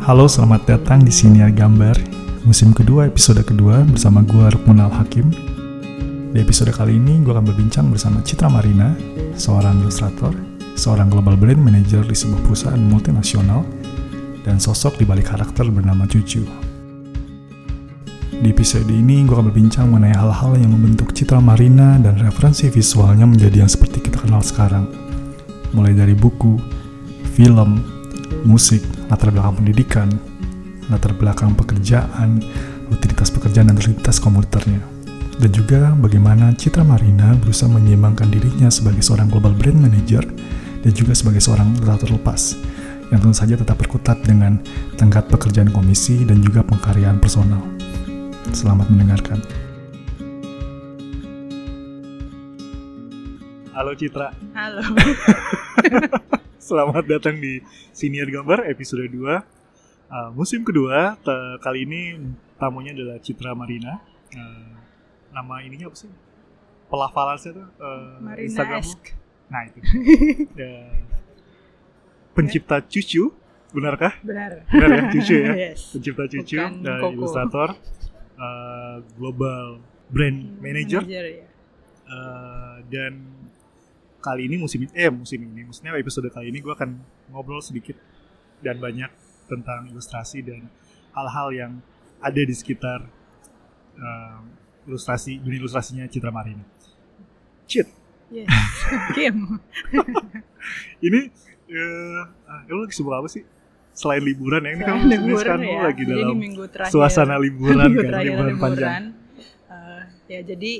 Halo, selamat datang di Siniar Gambar, musim kedua, episode kedua bersama gue Rukmunal Hakim. Di episode kali ini, gue akan berbincang bersama Citra Marina, seorang ilustrator, seorang global brand manager di sebuah perusahaan multinasional, dan sosok di balik karakter bernama Cucu. Di episode ini, gue akan berbincang mengenai hal-hal yang membentuk Citra Marina dan referensi visualnya menjadi yang seperti kita kenal sekarang. Mulai dari buku, film, musik, latar belakang pendidikan, latar belakang pekerjaan, rutinitas pekerjaan dan rutinitas komputernya. Dan juga bagaimana Citra Marina berusaha menyeimbangkan dirinya sebagai seorang global brand manager dan juga sebagai seorang ilustrator lepas yang tentu saja tetap berkutat dengan tenggat pekerjaan komisi dan juga pengkaryaan personal. Selamat mendengarkan. Halo Citra. Halo. Selamat datang di Siniar Gambar episode 2 uh, Musim kedua, kali ini tamunya adalah Citra Marina Uh, Nama ininya apa sih? Pelafalannya tuh uh, Marina. Nah itu Ya. Pencipta cucu, benarkah? Benar. Benar ya, cucu ya? yes. Pencipta cucu Bukan dan Koko. ilustrator uh, Global Brand Manager ya. Uh, dan kali ini musim eh musim ini maksudnya episode kali ini gue akan ngobrol sedikit dan banyak tentang ilustrasi dan hal-hal yang ada di sekitar uh, ilustrasi dunia ilustrasinya Citra Marina. Cit, Yes. Kim. ini uh, lo lagi sibuk apa sih? Selain liburan ya ini kan liburan lo ya. lagi dalam ini minggu terakhir. suasana liburan minggu kan, liburan, liburan. panjang. Eh, ya jadi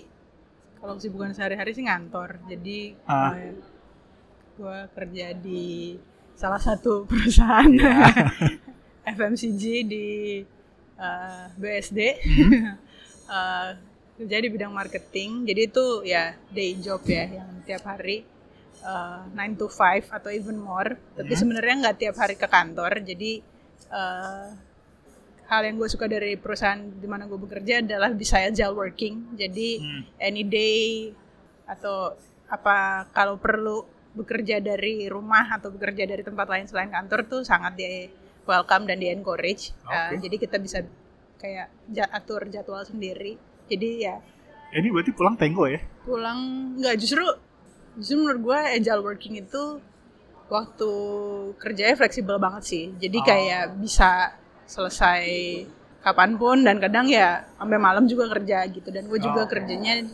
kalau kesibukan sehari-hari sih ngantor. Jadi Ah. gue kerja di salah satu perusahaan Iya. FMCG di eh, BSD. Hmm. Eh, kerja di bidang marketing. Jadi itu ya day job ya yang tiap hari eh, 9 to 5 atau even more. Tapi Hmm. sebenarnya nggak tiap hari ke kantor. Jadi eh, hal yang gue suka dari perusahaan di mana gue bekerja adalah bisa agile working. Jadi Hmm. any day atau apa kalau perlu bekerja dari rumah atau bekerja dari tempat lain selain kantor tuh sangat di welcome dan di encourage. Uh, Oke. jadi kita bisa kayak atur jadwal sendiri. Jadi ya Eh, Ini berarti pulang tenggo ya? pulang nggak justru justru menurut gue agile working itu waktu kerjanya fleksibel banget sih. Jadi Oh. kayak bisa selesai kapan pun dan kadang ya sampai malam juga kerja gitu. Dan gue juga Oh. kerjanya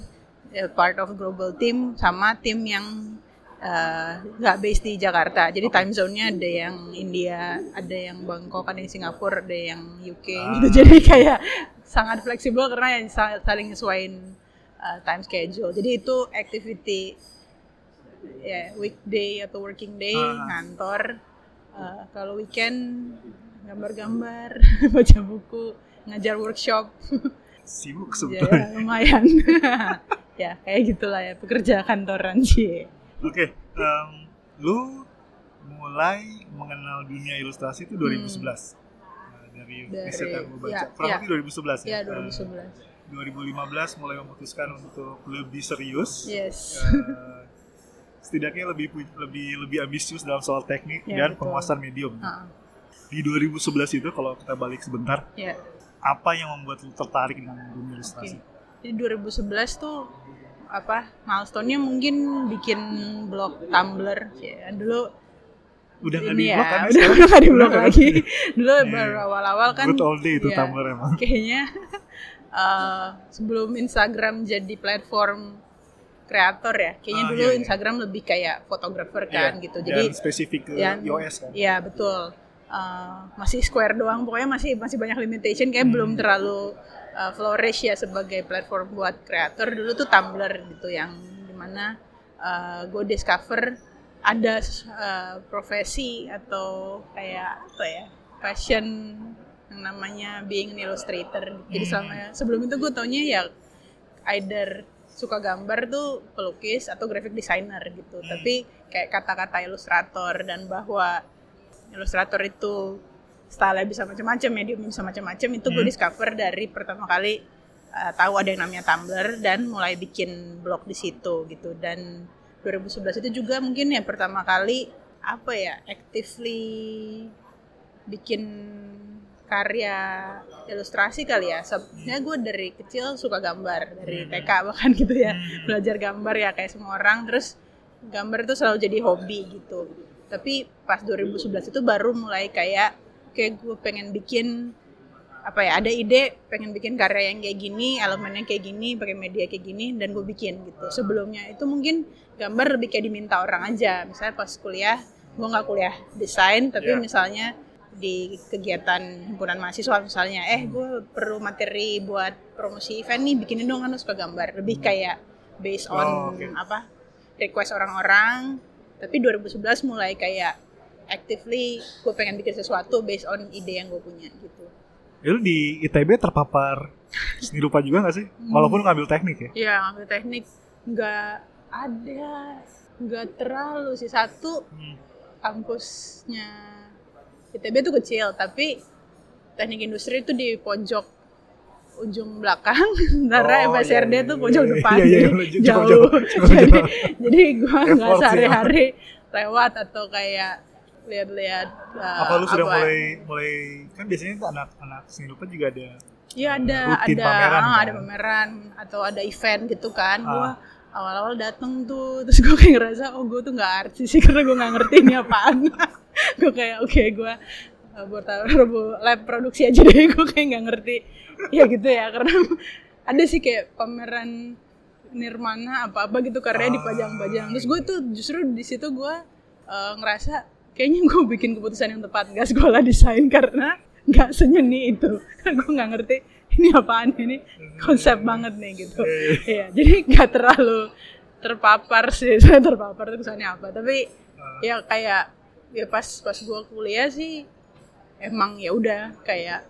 eh, part of global team sama tim yang eh, nggak based di Jakarta. Jadi time zone-nya ada yang India, ada yang Bangkok, ada yang Singapura, ada yang UK Ah. gitu. Jadi kayak sangat fleksibel karena yang sa- saling nyesuaiin uh, time schedule. Jadi itu activity ya weekday atau working day Ah. ngantor. Uh, kalau weekend gambar-gambar, baca buku, ngajar workshop. Sibuk ya, sebetulnya. lumayan. ya kayak gitulah ya pekerja kantoran sih. Oke, em, lu mulai mengenal dunia ilustrasi itu 2011. Nah, dari, Hmm. Dari- riset yang gue baca. ya, Kurang ya. lebih 2011 ya. Ya Eh, 2011. 2015 mulai memutuskan untuk lebih serius. Yes. Eh, setidaknya lebih lebih lebih ambisius dalam soal teknik Ya, dan betul. penguasaan medium. Ah, Di 2011 itu kalau kita balik sebentar, ya. apa yang membuat lu tertarik dengan dunia ilustrasi? Jadi 2011 tuh apa milestone-nya mungkin bikin blog Tumblr ya dulu Udah nggak di blog ya kan? udah nggak di blog kan? lagi dulu Iya. baru awal-awal kan Good old day itu ya, Tumblr emang. kayaknya eh, sebelum Instagram jadi platform kreator ya kayaknya Ah, dulu iya, iya. Instagram lebih kayak fotografer kan Iya, gitu jadi spesifik ke yang iOS kan. Iya betul. Uh, masih square doang, pokoknya masih masih banyak limitation. Kayak Hmm. belum terlalu uh, flourish ya sebagai platform buat kreator. Dulu tuh Tumblr gitu yang di mana uh, gue discover ada uh, profesi atau kayak apa ya passion yang namanya being an illustrator. Jadi Hmm. selama sebelum itu gue taunya ya either suka gambar tuh pelukis atau graphic designer gitu. Hmm. Tapi kayak kata-kata ilustrator dan bahwa ilustrator itu style bisa macam-macam, medium bisa macam-macam itu gue Hmm. discover dari pertama kali uh, tahu ada yang namanya Tumblr dan mulai bikin blog di situ gitu. Dan 2011 itu juga mungkin ya pertama kali apa ya actively bikin karya ilustrasi kali ya. Sebenarnya gue dari kecil suka gambar dari Hmm. TK bahkan gitu ya Hmm. belajar gambar ya kayak semua orang. Terus gambar itu selalu jadi hobi gitu. Tapi pas 2011 itu baru mulai kayak kayak gue pengen bikin apa ya ada ide pengen bikin karya yang kayak gini elemennya kayak gini pakai media kayak gini dan gue bikin gitu sebelumnya itu mungkin gambar lebih kayak diminta orang aja misalnya pas kuliah gue nggak kuliah desain tapi Yeah. misalnya di kegiatan himpunan mahasiswa misalnya eh gue perlu materi buat promosi event nih bikinin dong kan suka gambar lebih kayak based Oh, on oke. apa request orang-orang tapi 2011 mulai kayak actively gue pengen bikin sesuatu based on ide yang gue punya gitu Ya, lu di ITB terpapar seni rupa juga gak sih? Hmm. Walaupun ngambil teknik ya? Iya ngambil teknik nggak ada nggak terlalu sih satu Hmm. kampusnya ITB itu kecil tapi teknik industri itu di pojok ujung belakang sementara Oh, FSRD iya, iya, pojok iya, depan iya, iya, jadi iya, jauh, jauh, jauh, jadi jauh. jadi gua nggak sehari-hari lewat atau kayak lihat-lihat uh, apa lu sudah apa- mulai mulai kan biasanya tuh anak-anak seni rupa juga ada Iya ada rutin ada pameran, ah, kan? ada pameran atau ada event gitu kan. Ah. Gua awal-awal dateng tuh terus gue kayak ngerasa oh gue tuh nggak artis sih karena gue nggak ngerti ini apaan. gue kayak oke gue uh, buat lab produksi aja deh gue kayak nggak ngerti ya gitu ya karena ada sih kayak pameran Nirmana apa-apa gitu karya Ah. dipajang-pajang. Terus gue tuh justru di situ gue uh, ngerasa kayaknya gue bikin keputusan yang tepat nggak sekolah desain karena nggak senyeni itu. Karena gue nggak ngerti ini apaan ini konsep banget nih gitu. Iya, jadi nggak terlalu terpapar sih. Saya terpapar tuh kesannya apa. Tapi ya kayak ya pas pas gue kuliah sih emang ya udah kayak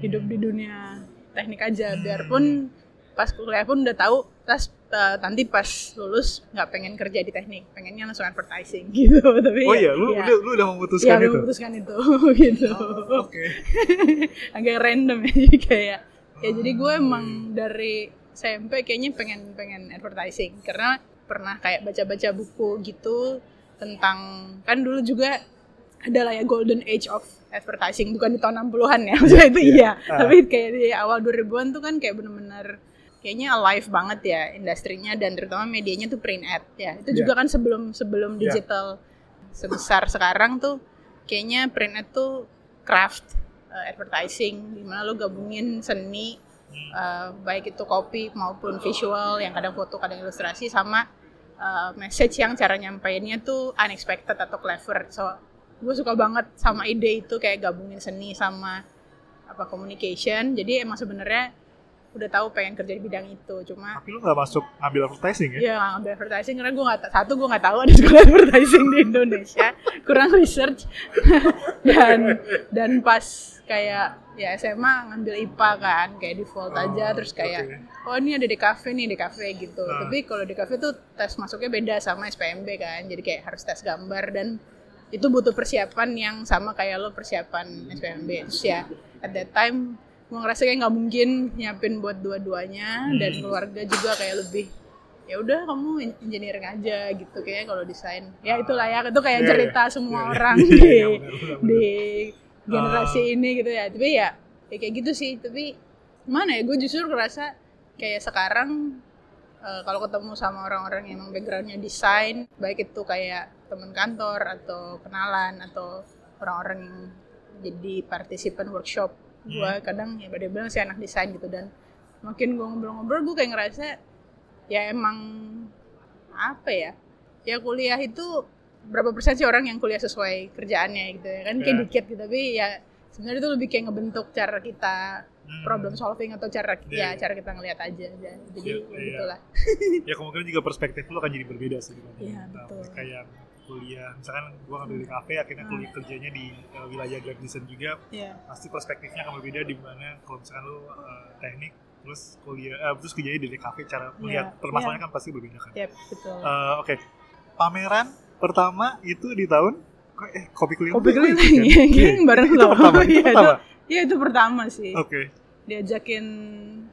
hidup di dunia teknik aja biarpun pas kuliah pun udah tahu pas eh, nanti pas lulus nggak pengen kerja di teknik pengennya langsung advertising gitu tapi oh ya, iya lu ya, udah lu udah ya, memutuskan udah itu? memutuskan itu gitu. Oke. Agak random ya jadi kayak ya jadi gue emang dari SMP kayaknya pengen pengen advertising karena pernah kayak baca-baca buku gitu tentang kan dulu juga adalah ya golden age of advertising bukan di tahun 60-an ya maksudnya itu Iya. iya Ah. tapi kayak di awal 2000-an tuh kan kayak bener-bener kayaknya alive banget ya industrinya dan terutama medianya tuh print ad ya itu Iya. juga kan sebelum sebelum Iya. digital sebesar sekarang tuh kayaknya print ad tuh craft uh, advertising di mana lo gabungin seni uh, baik itu kopi maupun visual yang kadang foto kadang ilustrasi sama uh, message yang cara nyampeinnya tuh unexpected atau clever so gue suka banget sama ide itu kayak gabungin seni sama apa communication. Jadi emang sebenarnya udah tahu pengen kerja di bidang itu cuma tapi lu nggak masuk ngambil advertising ya? Iya ngambil advertising karena gue nggak satu gue nggak tahu ada sekolah advertising di Indonesia. Kurang research. Dan dan pas kayak ya SMA ngambil IPA kan kayak default aja Oh, terus kayak oke. oh ini ada di cafe nih di cafe gitu. Ah. tapi kalau di cafe tuh tes masuknya beda sama SPMB kan jadi kayak harus tes gambar dan itu butuh persiapan yang sama kayak lo persiapan SPMB terus ya at that time gue ngerasa kayak nggak mungkin nyiapin buat dua-duanya dan Hmm. keluarga juga kayak lebih ya udah kamu engineering aja gitu kayak kalau desain ya itulah ya itu kayak iya. cerita semua Iya, iya. orang di iya, benar, benar, benar. di generasi Ah. ini gitu ya tapi ya, ya kayak gitu sih tapi mana ya gue justru ngerasa kayak sekarang eh, kalau ketemu sama orang-orang yang emang backgroundnya desain baik itu kayak teman kantor atau kenalan atau orang-orang yang jadi partisipan workshop gue Hmm. kadang ya pada bilang sih anak desain gitu dan makin gue ngobrol-ngobrol gue kayak ngerasa ya emang apa ya ya kuliah itu berapa persen sih orang yang kuliah sesuai kerjaannya gitu ya kan kayak Ya. dikit gitu tapi ya sebenarnya itu lebih kayak ngebentuk cara kita Hmm. problem solving atau cara Iya, ya iya. cara kita ngelihat aja dan jadi Iya, ya iya. gitulah ya kemungkinan juga perspektif lu akan jadi berbeda sih Iya, uh, betul. kayak kuliah misalkan gua ngambil di kafe akhirnya Hmm. kuliah kerjanya di uh, wilayah graphic design juga ya pasti perspektifnya akan berbeda di mana kalau misalkan lu uh, teknik terus kuliah uh, terus kerjanya di kafe cara melihat Iya, permasalahannya kan pasti berbeda kan betul Uh, oke pameran pertama itu di tahun eh kopi keliling kopi keliling kan? ya Iya. bareng itu lo pertama itu Iya, pertama Iya itu pertama sih oke diajakin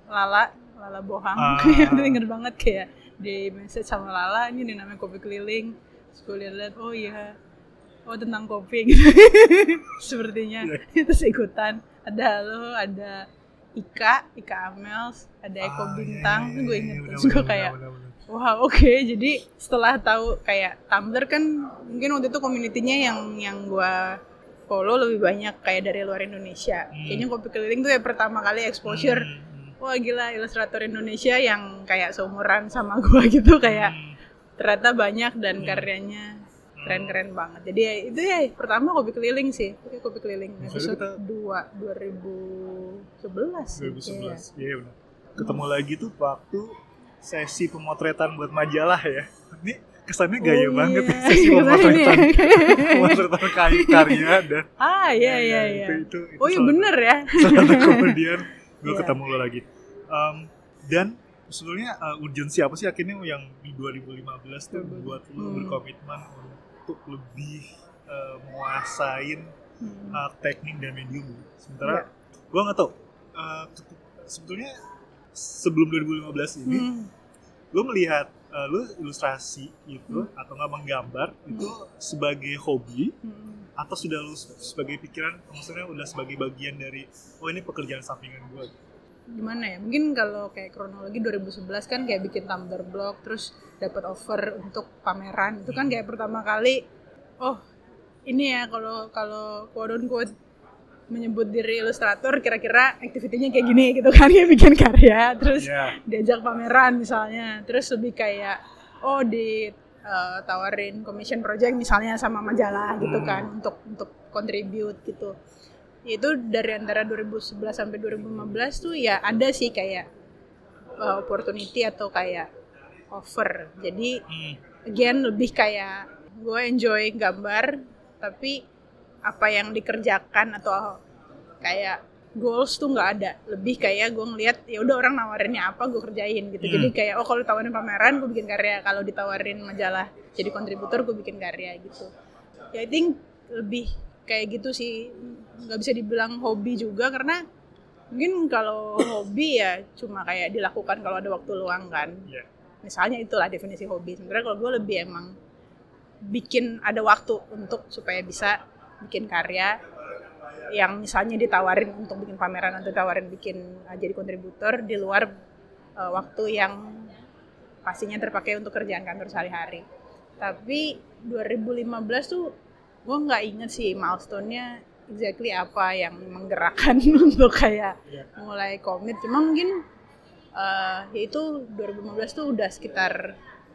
Lala Lala Bohang. Ah. itu inget banget kayak di message sama Lala ini nih namanya kopi keliling. Terus gue liat-liat oh iya oh tentang kopi. Gitu sepertinya. Iya. terus ikutan. Ada lo ada Ika Ika Amels ada Eko Ah, iya, Bintang. Iya, gue iya, inget iya, terus gue kayak. Wah oke, jadi setelah tahu kayak Tumblr kan mungkin waktu itu komunitinya yang yang gua follow lebih banyak kayak dari luar Indonesia. Hmm. Kayaknya kopi keliling tuh ya pertama kali exposure. Hmm, Wah gila ilustrator Indonesia yang kayak seumuran sama gua gitu kayak hmm, ternyata banyak dan Hmm. karyanya keren-keren banget. Jadi ya, itu ya pertama kopi keliling sih, Itu kopi keliling episode kita- 2 2011. sih, 2011 iya benar ketemu lagi tuh waktu sesi pemotretan buat majalah ya ini kesannya iya. gaya Oh, banget iya. ya, sesi pemotretan pemotretan karya, karya dan Ah iya ya, iya ya, iya. itu, itu, itu Oh iya salah- bener ya. satu kemudian gue Iya. ketemu lo lagi Um, dan sebenarnya uh, urgensi apa sih akhirnya yang di 2015 tuh Hmm. buat lo Hmm. berkomitmen untuk lebih uh, menguasain Hmm. uh, teknik dan medium Iya. sementara gue nggak tahu uh, sebetulnya sebelum 2015 ini Hmm. gue melihat uh, lu ilustrasi itu Hmm. atau nggak menggambar itu sebagai hobi Hmm. atau sudah lu se- sebagai pikiran maksudnya udah sebagai bagian dari oh ini pekerjaan sampingan gue gimana ya? Mungkin kalau kayak kronologi 2011 kan kayak bikin Tumblr blog terus dapat offer untuk pameran. Itu kan kayak pertama kali oh ini ya kalau kalau quote unquote menyebut diri ilustrator kira-kira aktivitinya kayak gini gitu kan kayak bikin karya terus ya diajak pameran misalnya terus lebih kayak oh di uh, tawarin commission project misalnya sama majalah gitu Hmm. kan untuk untuk contribute gitu itu dari antara 2011 sampai 2015 tuh ya ada sih kayak uh, opportunity atau kayak offer jadi Hmm. again lebih kayak gue enjoy gambar tapi apa yang dikerjakan atau kayak goals tuh nggak ada. Lebih kayak gue ngeliat ya udah orang nawarinnya apa gue kerjain gitu. Hmm. jadi kayak oh kalau ditawarin pameran gue bikin karya. Kalau ditawarin majalah jadi kontributor gue bikin karya gitu. Ya I think lebih kayak gitu sih. Nggak bisa dibilang hobi juga karena mungkin kalau hobi ya cuma kayak dilakukan kalau ada waktu luang kan. Ya misalnya itulah definisi hobi. Sebenarnya kalau gue lebih emang bikin ada waktu untuk supaya bisa bikin karya yang misalnya ditawarin untuk bikin pameran atau ditawarin bikin uh, jadi kontributor di luar uh, waktu yang pastinya terpakai untuk kerjaan kantor sehari-hari. Tapi 2015 tuh gue nggak inget sih milestone-nya exactly apa yang menggerakkan untuk kayak ya mulai komit cuma mungkin eh ya itu 2015 tuh udah sekitar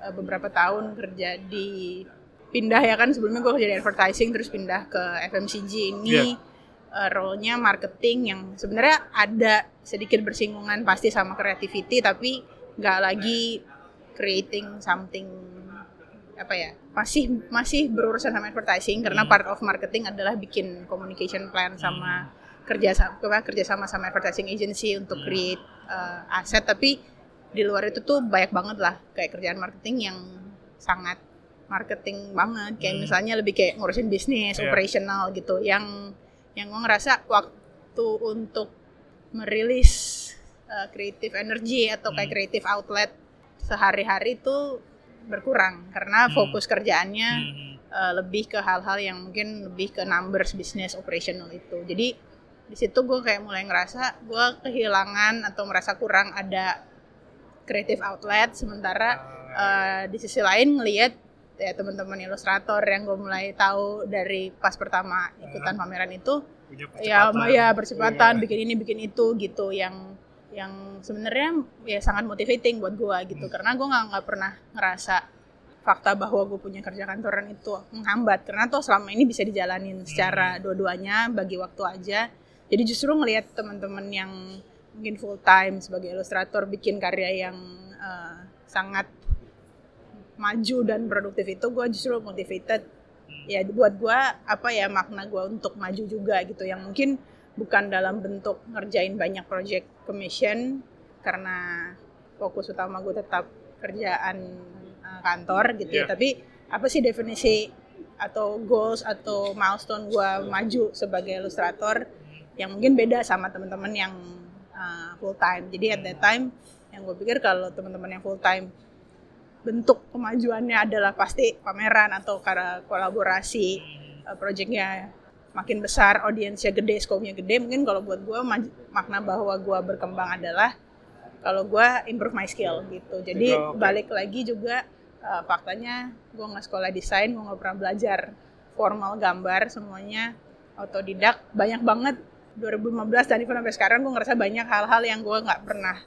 eh, beberapa tahun kerja di pindah ya kan sebelumnya gue kerja di advertising terus pindah ke FMCG ini eh, role-nya marketing yang sebenarnya ada sedikit bersinggungan pasti sama creativity tapi nggak lagi creating something apa ya masih masih berurusan sama advertising karena Hmm. part of marketing adalah bikin communication plan sama kerja sama kerja sama sama advertising agency untuk Hmm. create uh, aset tapi di luar itu tuh banyak banget lah kayak kerjaan marketing yang sangat marketing banget kayak Hmm. misalnya lebih kayak ngurusin bisnis Iya. operational gitu yang yang gue ngerasa waktu untuk merilis uh, creative energy atau kayak Hmm. creative outlet sehari-hari itu berkurang karena Hmm. fokus kerjaannya Hmm. uh, lebih ke hal-hal yang mungkin lebih ke numbers bisnis operational itu jadi di situ gue kayak mulai ngerasa gue kehilangan atau merasa kurang ada creative outlet sementara uh, di sisi lain ngelihat ya teman-teman ilustrator yang gue mulai tahu dari pas pertama ikutan pameran itu punya ya percepatan. ya percepatan Iya. bikin ini bikin itu gitu yang yang sebenarnya ya sangat motivating buat gue gitu Hmm. karena gue nggak nggak pernah ngerasa fakta bahwa gue punya kerja kantoran itu menghambat karena tuh selama ini bisa dijalanin secara dua-duanya bagi waktu aja jadi justru ngelihat teman-teman yang mungkin full time sebagai ilustrator bikin karya yang eh, sangat maju dan produktif itu gue justru motivated. Hmm. ya buat gue apa ya makna gue untuk maju juga gitu yang mungkin bukan dalam bentuk ngerjain banyak project commission karena fokus utama gue tetap kerjaan uh, kantor gitu ya. Iya. tapi apa sih definisi atau goals atau milestone gue maju sebagai ilustrator? Yang mungkin beda sama teman-teman yang uh, full time. Jadi at that time yang gue pikir kalau teman-teman yang full time bentuk kemajuannya adalah pasti pameran atau karena kolaborasi uh, projectnya makin besar, audiensnya gede, scope-nya gede, mungkin kalau buat gue makna bahwa gue berkembang adalah kalau gue improve my skill gitu. Jadi okay. balik lagi juga uh, faktanya gue nggak sekolah desain, gue nggak pernah belajar formal gambar, semuanya otodidak. Banyak banget 2015 dan even sampai sekarang gue ngerasa banyak hal-hal yang gue nggak pernah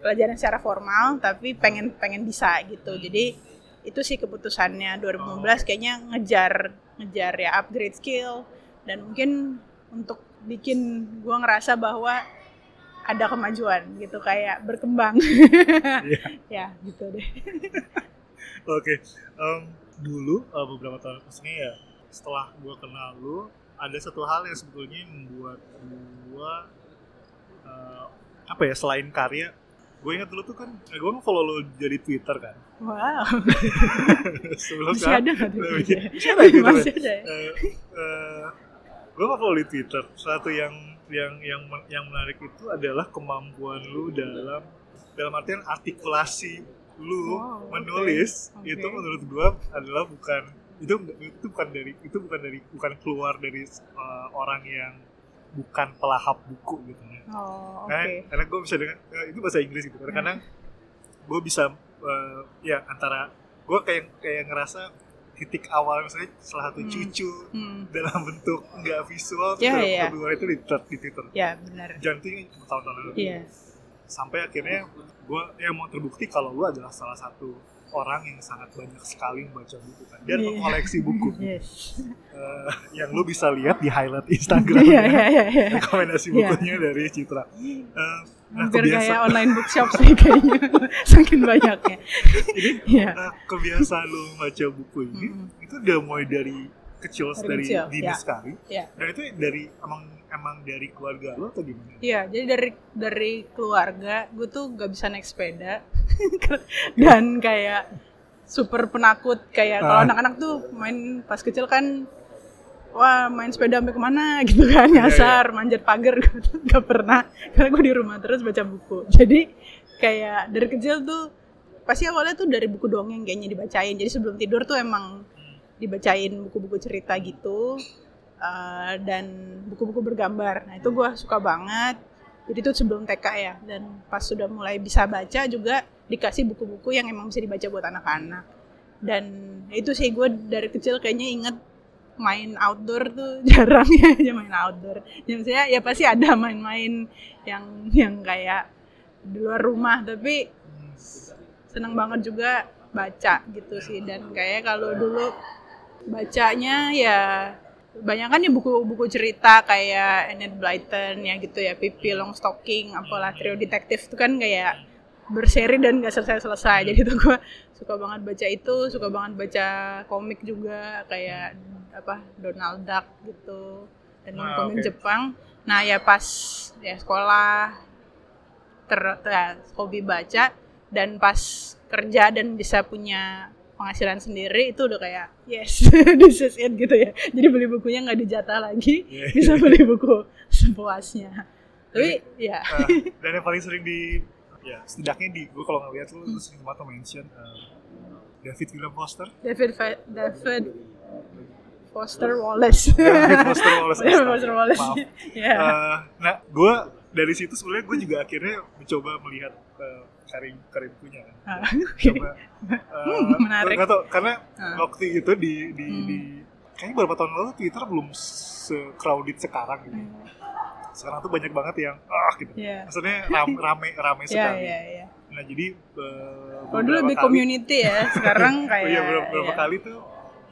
pelajaran secara formal, tapi pengen pengen bisa gitu. Jadi itu sih keputusannya 2015 kayaknya ngejar ngejar ya upgrade skill dan mungkin untuk bikin gue ngerasa bahwa ada kemajuan gitu kayak berkembang yeah. ya gitu deh oke okay. um, dulu uh, beberapa tahun maksudnya ya setelah gue kenal lu ada satu hal yang sebetulnya membuat gue uh, apa ya selain karya gue ingat dulu tuh kan eh, gue follow lo dari Twitter kan. Wow. Sebelum masih kan, ada kan masih ada gitu masih ada ya? uh, uh, gue nggak follow di Twitter. Satu yang yang yang yang menarik itu adalah kemampuan lu dalam dalam artian artikulasi lu oh, menulis. Okay. itu menurut gue adalah bukan itu itu bukan dari itu bukan dari bukan keluar dari uh, orang yang bukan pelahap buku gitu ya. Oh, okay. karena, karena gue bisa dengan uh, itu bahasa Inggris gitu. Karena hmm. kadang gue bisa uh, ya antara gue kayak kayak ngerasa titik awal misalnya salah satu hmm. cucu hmm. dalam bentuk nggak visual yeah, yeah. kedua itu di, di Twitter. Ya yeah, benar. Jangan tahun-tahun lalu. Yeah. Sampai akhirnya gue ya mau terbukti kalau lu adalah salah satu orang yang sangat banyak sekali membaca buku kan dan yeah. mengkoleksi buku yes. uh, yang lu bisa lihat di highlight Instagram yeah, yeah, yeah, yeah. rekomendasi iya. bukunya yeah. dari Citra uh, nah, Hampir kebiasa... kayak online bookshop sih kayaknya saking banyaknya jadi yeah. uh, kebiasaan lu membaca buku ini mm. itu udah mulai dari kecil dari, dari kecil, dini yeah. sekali yeah. dan itu dari emang emang dari keluarga lo atau gimana? Iya, jadi dari dari keluarga gue tuh gak bisa naik sepeda dan kayak super penakut kayak kalau ah. anak-anak tuh main pas kecil kan wah main sepeda sampai ke mana gitu kan iya, nyasar yeah, yeah. manjat pagar gitu gak pernah karena gue di rumah terus baca buku jadi kayak dari kecil tuh pasti awalnya tuh dari buku dongeng kayaknya dibacain jadi sebelum tidur tuh emang dibacain buku-buku cerita gitu uh, dan buku-buku bergambar. Nah itu gue suka banget. Jadi itu sebelum TK ya. Dan pas sudah mulai bisa baca juga dikasih buku-buku yang emang bisa dibaca buat anak-anak. Dan itu sih gue dari kecil kayaknya inget main outdoor tuh jarang ya main outdoor. Ya maksudnya ya pasti ada main-main yang yang kayak di luar rumah tapi seneng banget juga baca gitu sih dan kayak kalau dulu bacanya ya banyak kan ya buku-buku cerita kayak Enid Blyton ya gitu ya Pippi Longstocking apalah trio detektif itu kan kayak berseri dan gak selesai-selesai jadi tuh gue suka banget baca itu suka banget baca komik juga kayak apa Donald Duck gitu dan nah, komik okay. Jepang nah ya pas ya sekolah ter, ter ya, hobi baca dan pas kerja dan bisa punya penghasilan sendiri itu udah kayak yes this is it gitu ya. Jadi beli bukunya nggak dijatah lagi yeah. bisa beli buku sepuasnya. Tapi ya. Uh, dan yang paling sering di ya setidaknya di gue kalau ngeliat lu hmm. sering banget mention uh, David William Foster. David Fa- David Foster Wallace. David Foster Wallace. David Foster Wallace maaf. Yeah. uh, nah gue dari situ sebenarnya gue juga akhirnya mencoba melihat uh, karim karimkunya kan. Ah, okay. Coba, uh, hmm, menarik. Gak tau, karena ah. waktu itu di di, hmm. di kayaknya beberapa tahun lalu Twitter belum se-crowded sekarang gitu. Hmm. Sekarang tuh banyak banget yang ah gitu. Yeah. Maksudnya ram, rame rame yeah, sekali. Yeah, yeah. Nah jadi uh, oh, dulu lebih kali, community ya, sekarang kayak. oh iya beberapa, beberapa yeah. kali tuh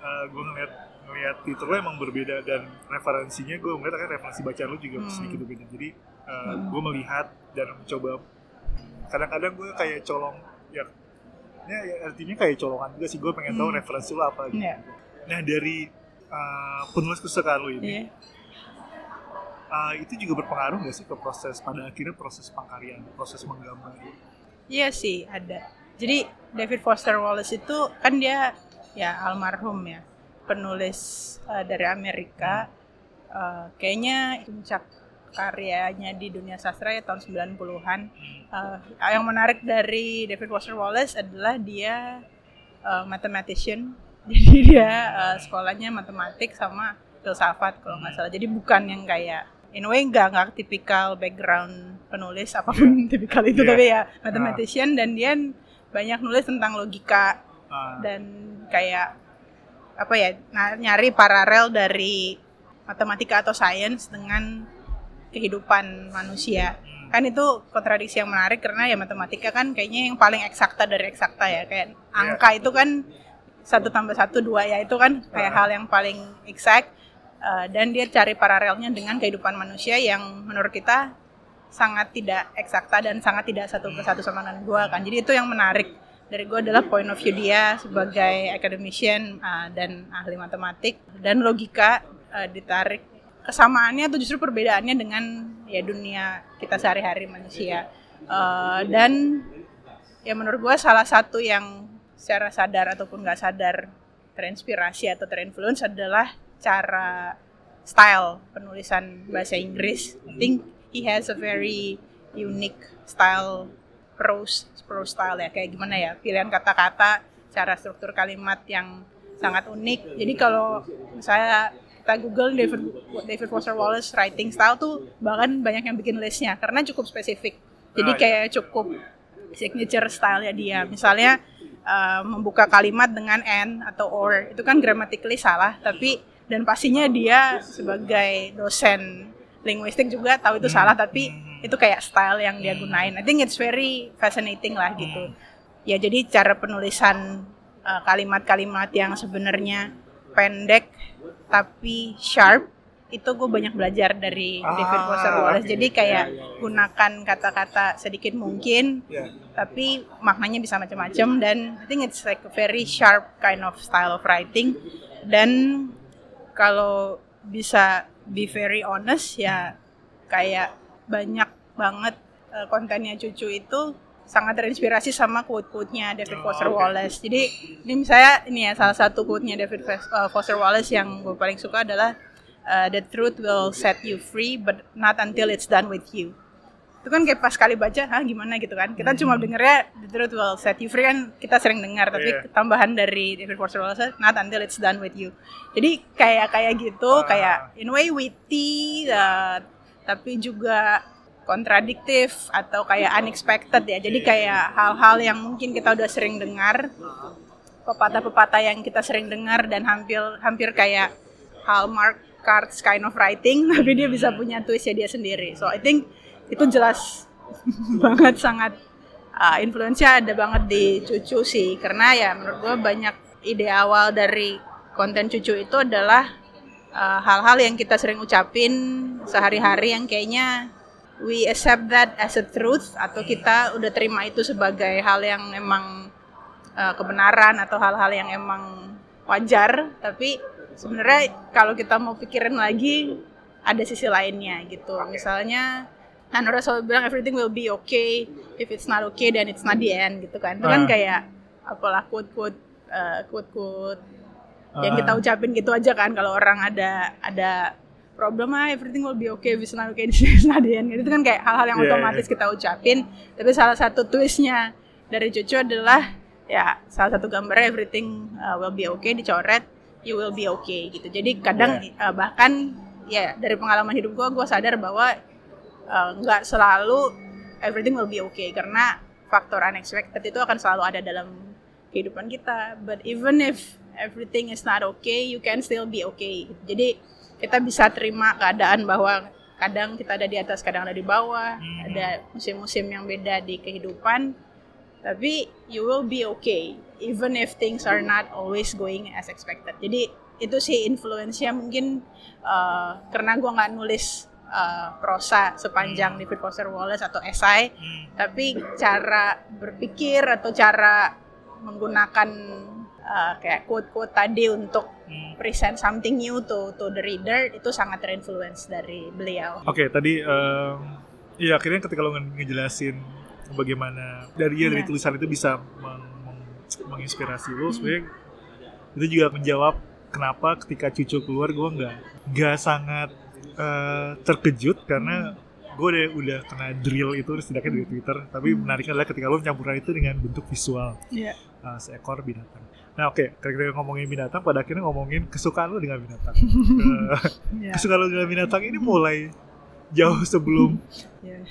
uh, gue ngeliat ngeliat Twitter lo emang berbeda dan referensinya gue ngeliat kan referensi bacaan lo juga hmm. sedikit berbeda. Jadi uh, hmm. gue melihat dan mencoba kadang-kadang gue kayak colong ya ya, ya artinya kayak colongan juga sih gue pengen tahu hmm. referensi lo apa gitu yeah. nah dari uh, penulis kesukaan lo ini yeah. uh, itu juga berpengaruh gak sih ke proses pada akhirnya proses pengkaryaan proses menggambar iya sih ada jadi David Foster Wallace itu kan dia ya almarhum ya penulis uh, dari Amerika uh, kayaknya puncak karyanya di dunia sastra ya tahun 90-an. Uh, yang menarik dari David Foster Wallace adalah dia uh, mathematician Jadi dia uh, sekolahnya matematik sama filsafat kalau nggak salah. Jadi bukan yang kayak in a way nggak nggak tipikal background penulis apa pun yeah. tipikal itu yeah. tapi ya mathematician uh. dan dia banyak nulis tentang logika uh. dan kayak apa ya nyari paralel dari matematika atau sains dengan kehidupan manusia. Kan itu kontradiksi yang menarik karena ya matematika kan kayaknya yang paling eksakta dari eksakta ya. Kayak yeah. angka itu kan satu tambah satu dua ya. Itu kan kayak uh. hal yang paling exact. Uh, dan dia cari paralelnya dengan kehidupan manusia yang menurut kita sangat tidak eksakta dan sangat tidak satu persatu sama dengan dua kan. Jadi itu yang menarik dari gue adalah point of view dia sebagai academician uh, dan ahli matematik. Dan logika uh, ditarik kesamaannya atau justru perbedaannya dengan ya dunia kita sehari-hari manusia. Uh, dan ya menurut gue salah satu yang secara sadar ataupun nggak sadar terinspirasi atau terinfluence adalah cara style penulisan bahasa Inggris. I think he has a very unique style prose prose style ya. Kayak gimana ya? Pilihan kata-kata cara struktur kalimat yang sangat unik. Jadi kalau saya kita Google David David Foster Wallace writing style tuh bahkan banyak yang bikin listnya karena cukup spesifik. Jadi kayak cukup signature style ya dia. Misalnya uh, membuka kalimat dengan and atau or itu kan grammatically salah tapi dan pastinya dia sebagai dosen linguistik juga tahu itu salah tapi itu kayak style yang dia gunain. I think it's very fascinating lah gitu. Ya jadi cara penulisan uh, kalimat-kalimat uh, yang sebenarnya pendek tapi sharp itu gue banyak belajar dari ah, David Foster Wallace. Okay. Jadi kayak yeah, yeah, yeah. gunakan kata-kata sedikit mungkin, yeah. tapi maknanya bisa macam-macam dan I think it's like a very sharp kind of style of writing. Dan kalau bisa be very honest ya kayak banyak banget uh, kontennya cucu itu sangat terinspirasi sama quote-quote-nya David oh, Foster okay. Wallace. Jadi ini misalnya ini ya salah satu quote-nya David uh, Foster Wallace yang gue paling suka adalah uh, the truth will set you free but not until it's done with you. Itu kan kayak pas kali baca, hah gimana gitu kan. Kita hmm. cuma dengernya the truth will set you free kan kita sering dengar, tapi yeah. tambahan dari David Foster Wallace not until it's done with you. Jadi kayak kayak gitu, uh. kayak in way witty, uh, tapi juga kontradiktif atau kayak unexpected ya. Jadi kayak hal-hal yang mungkin kita udah sering dengar, pepatah-pepatah yang kita sering dengar dan hampir hampir kayak hallmark cards kind of writing, tapi dia bisa punya twistnya dia sendiri. So I think itu jelas banget sangat uh, influence-nya ada banget di cucu sih, karena ya menurut gue banyak ide awal dari konten cucu itu adalah uh, hal-hal uh, yang kita sering ucapin sehari-hari yang kayaknya we accept that as a truth atau kita udah terima itu sebagai hal yang emang uh, kebenaran atau hal-hal yang emang wajar tapi sebenarnya kalau kita mau pikirin lagi ada sisi lainnya gitu misalnya Hanura selalu bilang everything will be okay if it's not okay then it's not the end gitu kan itu kan uh. kayak apalah quote quote uh, quote quote uh. yang kita ucapin gitu aja kan kalau orang ada ada problem ah everything will be okay it's not okay end itu kan kayak hal-hal yang yeah, otomatis yeah. kita ucapin. Tapi salah satu twistnya dari cucu adalah ya salah satu gambar everything uh, will be okay dicoret you will be okay gitu. Jadi kadang yeah. uh, bahkan ya dari pengalaman hidup gue gue sadar bahwa uh, nggak uh, selalu everything will be okay karena faktor unexpected itu akan selalu ada dalam kehidupan kita. But even if everything is not okay you can still be okay. Jadi kita bisa terima keadaan bahwa kadang kita ada di atas, kadang ada di bawah, hmm. ada musim-musim yang beda di kehidupan. Tapi you will be okay even if things are not always going as expected. Jadi itu sih influence-nya mungkin uh, karena gue nggak nulis uh, prosa sepanjang hmm. David Foster Wallace atau esai, hmm. tapi cara berpikir atau cara menggunakan uh, kayak quote-quote tadi untuk hmm. present something new to to the reader itu sangat terinfluence dari beliau. Oke, okay, tadi um, ya akhirnya ketika lo ngejelasin bagaimana dari ya, dari iya. tulisan itu bisa meng, meng, menginspirasi lo, hmm. sebenarnya itu juga menjawab kenapa ketika cucu keluar gue nggak nggak sangat uh, terkejut karena hmm gue udah udah kena drill itu setidaknya dari Twitter tapi hmm. menariknya adalah ketika lo mencampurkan itu dengan bentuk visual yeah. uh, seekor binatang. Nah oke, okay. ketika ngomongin binatang, pada akhirnya ngomongin kesukaan lu dengan binatang. yeah. Kesukaan lu dengan binatang ini mulai jauh sebelum yeah.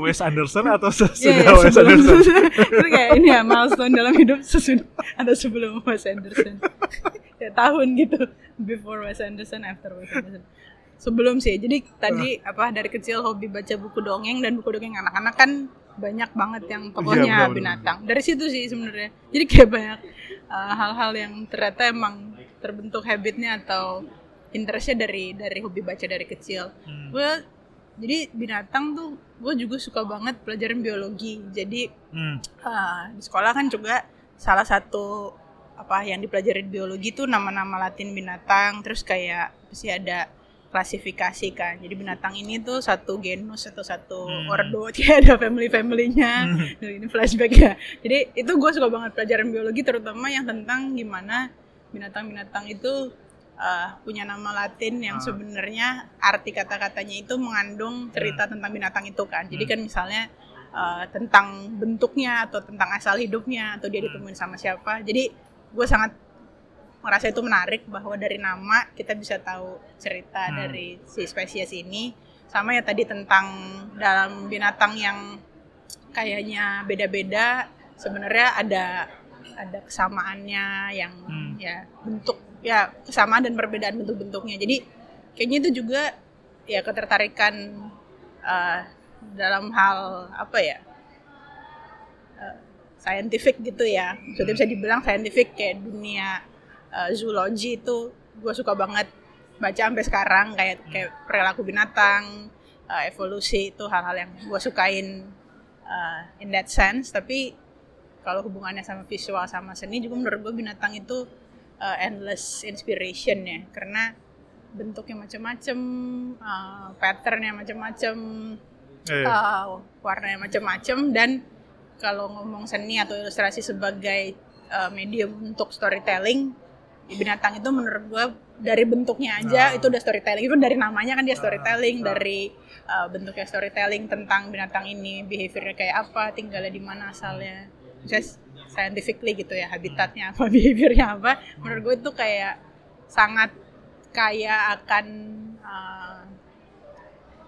Wes Anderson atau sesudah yeah, yeah, Wes Anderson? itu kayak ini ya milestone dalam hidup sesudah atau sebelum Wes Anderson. ya tahun gitu, before Wes Anderson, after Wes Anderson. Sebelum sih, jadi tadi uh. apa dari kecil hobi baca buku dongeng dan buku dongeng anak-anak kan banyak banget yang pokoknya yeah, binatang. Dari situ sih sebenarnya. Jadi kayak banyak uh, hal-hal uh, yang ternyata emang terbentuk habitnya atau interestnya dari dari hobi baca dari kecil. Hmm. Gue jadi binatang tuh gue juga suka banget pelajaran biologi jadi hmm. uh, di sekolah kan juga salah satu apa yang dipelajari biologi tuh nama-nama latin binatang terus kayak sih ada klasifikasi kan jadi binatang ini tuh satu genus atau satu hmm. ordo ya ada family familynya hmm. ini flashback ya jadi itu gue suka banget pelajaran biologi terutama yang tentang gimana binatang-binatang itu uh, punya nama Latin yang uh. sebenarnya arti kata-katanya itu mengandung cerita hmm. tentang binatang itu kan. Jadi hmm. kan misalnya uh, tentang bentuknya atau tentang asal hidupnya atau dia hmm. ditemuin sama siapa. Jadi gue sangat merasa itu menarik bahwa dari nama kita bisa tahu cerita hmm. dari si spesies ini. Sama ya tadi tentang dalam binatang yang kayaknya beda-beda sebenarnya ada ada kesamaannya yang hmm. ya bentuk ya kesamaan dan perbedaan bentuk-bentuknya jadi kayaknya itu juga ya ketertarikan uh, dalam hal apa ya uh, scientific gitu ya maksudnya bisa dibilang scientific kayak dunia uh, zoologi itu gue suka banget baca sampai sekarang kayak kayak perilaku binatang uh, evolusi itu hal-hal yang gue sukain uh, in that sense. Tapi kalau hubungannya sama visual sama seni juga menurut gue binatang itu uh, endless inspiration ya. Karena bentuknya macam-macam, uh, patternnya macam-macam, eh. uh, warnanya macam-macam dan kalau ngomong seni atau ilustrasi sebagai uh, medium untuk storytelling, binatang itu menurut gue dari bentuknya aja uh. itu udah storytelling. Itu dari namanya kan dia storytelling, uh. dari uh, bentuknya storytelling tentang binatang ini, behaviornya kayak apa, tinggalnya di mana asalnya. Just scientifically gitu ya habitatnya apa behaviornya apa menurut gue itu kayak sangat kaya akan uh,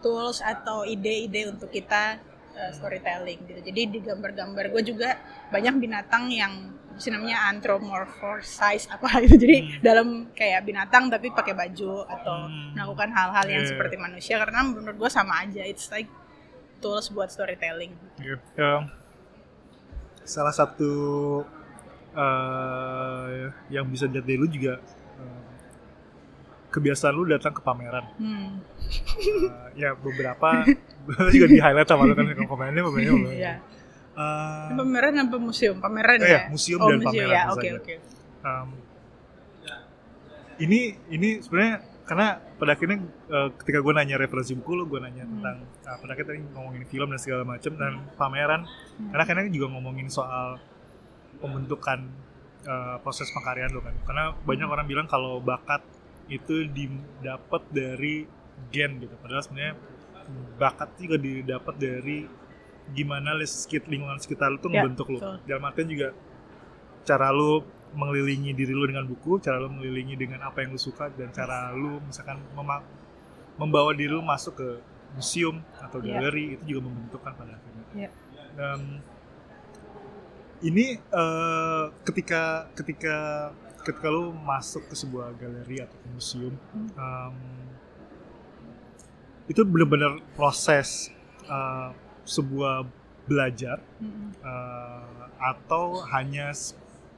tools atau ide-ide untuk kita uh, storytelling gitu jadi di gambar-gambar gue juga banyak binatang yang namanya anthropomorphize apa itu jadi hmm. dalam kayak binatang tapi pakai baju atau hmm. melakukan hal-hal yang yeah. seperti manusia karena menurut gue sama aja it's like tools buat storytelling yeah. yeah salah satu uh, yang bisa dilihat dari lu juga uh, kebiasaan lu datang ke pameran. Hmm. Uh, ya beberapa juga di highlight sama lu kan komennya pamerannya. Iya. Uh, pameran apa museum? Pameran eh, ya? Museum oh, dan museum, pameran. Ya, oke okay, oke. Okay. Um, ini ini sebenarnya karena pada akhirnya uh, ketika gue nanya referensi buku lo gue nanya hmm. tentang uh, pada akhirnya tadi ngomongin film dan segala macam dan pameran hmm. karena akhirnya juga ngomongin soal pembentukan uh, proses pengkaryaan lo kan karena banyak hmm. orang bilang kalau bakat itu didapat dari gen gitu padahal sebenarnya bakat juga didapat dari gimana lingkungan sekitar lo tuh ya, ngebentuk lo dalam artian juga cara lo mengelilingi diri lu dengan buku, cara lu mengelilingi dengan apa yang lu suka dan cara lu misalkan membawa diri lu masuk ke museum atau iya. galeri yeah. itu juga membentukkan pada akhirnya. Yeah. Um, ini uh, ketika ketika ketika lu masuk ke sebuah galeri atau ke museum hmm. um, itu benar-benar proses uh, sebuah belajar hmm. uh, atau hanya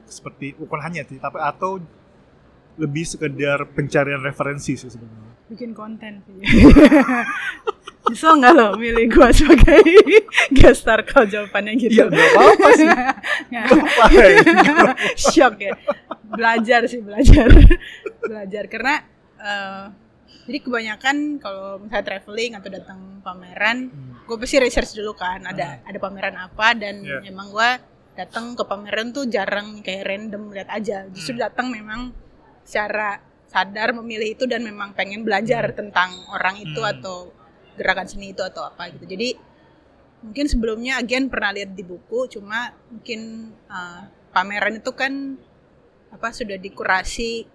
seperti bukan hanya sih tapi atau lebih sekedar pencarian referensi sih sebenarnya. Bikin konten sih. Bisa nggak lo milih gue sebagai guest star kalau jawabannya gitu? Ya nggak apa-apa sih. Shock ya. Belajar sih belajar. Belajar. Karena uh, jadi kebanyakan kalau misalnya traveling atau datang pameran hmm. Gue pasti research dulu kan ada hmm. ada pameran apa dan yeah. emang gue datang ke pameran tuh jarang kayak random lihat aja justru hmm. datang memang secara sadar memilih itu dan memang pengen belajar hmm. tentang orang itu hmm. atau gerakan seni itu atau apa gitu jadi mungkin sebelumnya agen pernah lihat di buku cuma mungkin uh, pameran itu kan apa sudah dikurasi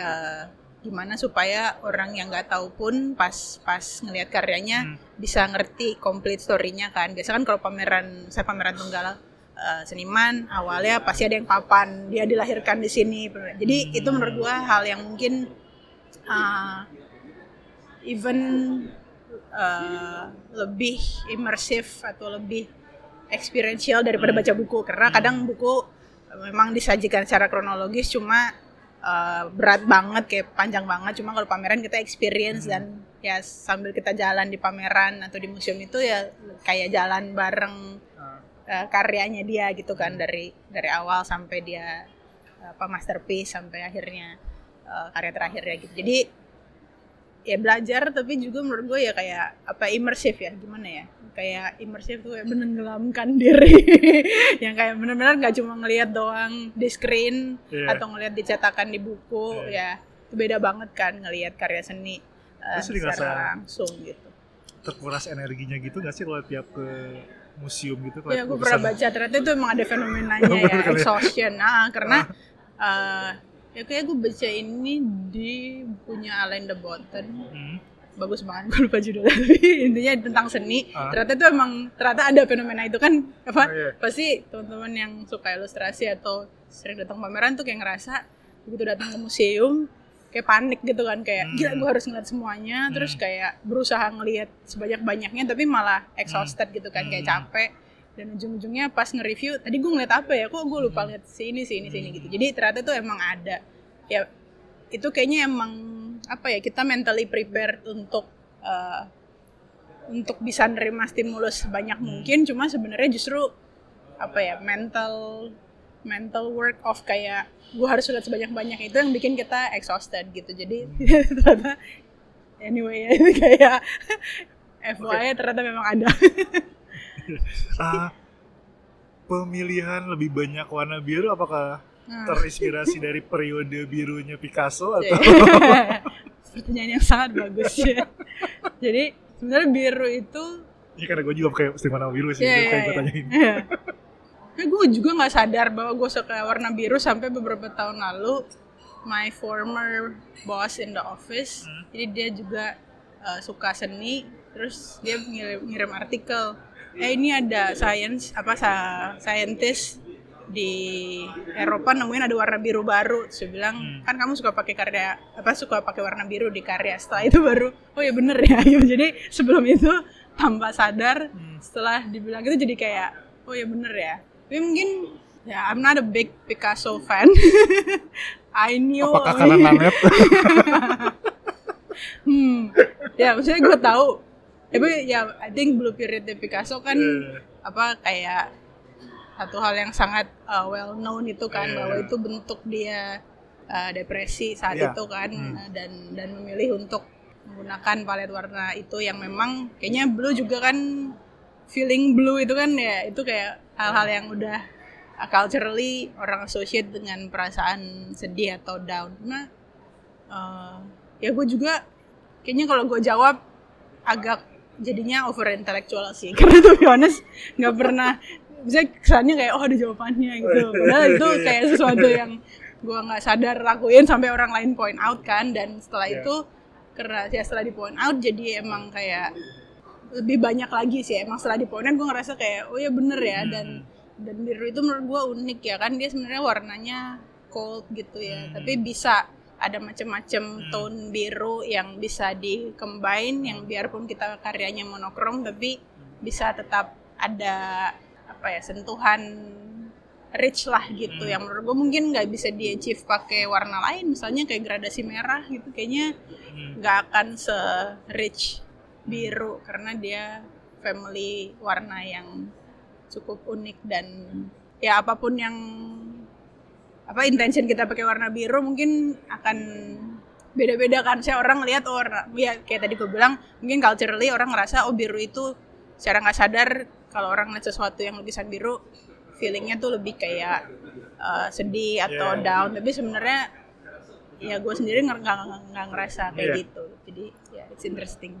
uh, gimana supaya orang yang nggak tahu pun pas pas ngelihat karyanya hmm. bisa ngerti complete story-nya kan. Biasa kan kalau pameran saya pameran tunggal uh, seniman awalnya pasti ada yang papan dia dilahirkan di sini. Jadi hmm. itu menurut gua hal yang mungkin uh, even uh, lebih imersif atau lebih experiential daripada hmm. baca buku karena kadang hmm. buku memang disajikan secara kronologis cuma uh, berat banget kayak panjang banget. Cuma kalau pameran kita experience hmm. dan ya sambil kita jalan di pameran atau di museum itu ya kayak jalan bareng uh, karyanya dia gitu kan dari dari awal sampai dia apa masterpiece sampai akhirnya uh, karya terakhirnya gitu. Jadi ya belajar tapi juga menurut gue ya kayak apa imersif ya gimana ya? Kayak imersif tuh kayak menenggelamkan diri. Yang kayak benar-benar nggak cuma ngelihat doang di screen yeah. atau ngelihat dicetakan di buku yeah. ya itu beda banget kan ngelihat karya seni uh, secara langsung gitu. terkuras energinya gitu gak sih kalau tiap ke museum gitu? Ya gue pernah baca ternyata itu emang ada fenomenanya ya, ya. exhaustion. Nah karena uh, ya kayak gue baca ini di punya Alain de Botton hmm. bagus banget gue lupa judulnya tapi intinya tentang seni uh. ternyata itu emang ternyata ada fenomena itu kan apa oh, yeah. pasti teman-teman yang suka ilustrasi atau sering datang pameran tuh kayak ngerasa begitu datang ke museum kayak panik gitu kan kayak hmm. gila gue harus ngeliat semuanya hmm. terus kayak berusaha ngeliat sebanyak banyaknya tapi malah exhausted hmm. gitu kan kayak hmm. capek dan ujung-ujungnya pas nge-review tadi gue ngeliat apa ya kok gue lupa hmm. lihat sini sini sini gitu jadi ternyata tuh emang ada ya itu kayaknya emang apa ya kita mentally prepared untuk uh, untuk bisa nerima stimulus sebanyak hmm. mungkin cuma sebenarnya justru apa ya mental mental work of kayak gue harus lihat sebanyak banyak itu yang bikin kita exhausted gitu jadi hmm. ternyata anyway ya kayak FYI okay. ternyata memang ada uh, pemilihan lebih banyak warna biru apakah hmm. terinspirasi dari periode birunya Picasso atau pertanyaan yang sangat bagus ya jadi sebenarnya biru itu Iya karena gue juga pakai sering warna biru sih, yeah, kayak yeah, gue iya. tanyain. Yeah. gue juga nggak sadar bahwa gue suka warna biru sampai beberapa tahun lalu my former boss in the office, hmm. jadi dia juga uh, suka seni, terus dia ngirim, ngirim artikel eh ini ada science apa sa scientist di Eropa nemuin ada warna biru baru. Saya bilang hmm. kan kamu suka pakai karya apa suka pakai warna biru di karya. Setelah itu baru oh ya bener ya. Jadi sebelum itu tanpa sadar. Hmm. setelah dibilang itu jadi kayak oh ya bener ya. Tapi mungkin ya I'm not a big Picasso fan. I knew apakah karena nanet hmm. Ya maksudnya gue tahu tapi ya I think blue period de Picasso kan yeah. apa kayak satu hal yang sangat uh, well known itu kan yeah. bahwa itu bentuk dia uh, depresi saat yeah. itu kan hmm. Uh, dan dan memilih untuk menggunakan palet warna itu yang memang kayaknya blue juga kan feeling blue itu kan ya itu kayak hal-hal yang udah uh, culturally orang associate dengan perasaan sedih atau down. Nah, uh, ya gue juga kayaknya kalau gue jawab agak jadinya over intellectual sih. Karena tuh honest nggak pernah. Bisa kesannya kayak oh ada jawabannya gitu. Padahal itu kayak sesuatu yang gue nggak sadar lakuin sampai orang lain point out kan. Dan setelah yeah. itu karena ya setelah di point out jadi emang kayak lebih banyak lagi sih. Emang setelah di point out gue ngerasa kayak oh ya bener ya. Hmm. dan dan biru itu menurut gue unik ya. Kan dia sebenarnya warnanya cold gitu ya. Hmm. tapi bisa ada macam-macam hmm. tone biru yang bisa dikembang yang biarpun kita karyanya monokrom tapi bisa tetap ada apa ya sentuhan rich lah gitu hmm. yang menurut gue mungkin nggak bisa di achieve pakai warna lain misalnya kayak gradasi merah gitu kayaknya hmm. nggak hmm. akan se rich biru karena dia family warna yang cukup unik dan ya apa pun yang apa intention kita pakai warna biru mungkin akan beda-beda kan saya orang lihat oh ya kayak tadi gue bilang mungkin culturally orang ngerasa oh biru itu secara nggak sadar kalau orang lihat sesuatu yang lukisan biru feelingnya tuh lebih kayak uh, sedih atau yeah. down tapi sebenarnya ya gue sendiri nggak nggak ngerasa kayak yeah. gitu jadi ya yeah, it's interesting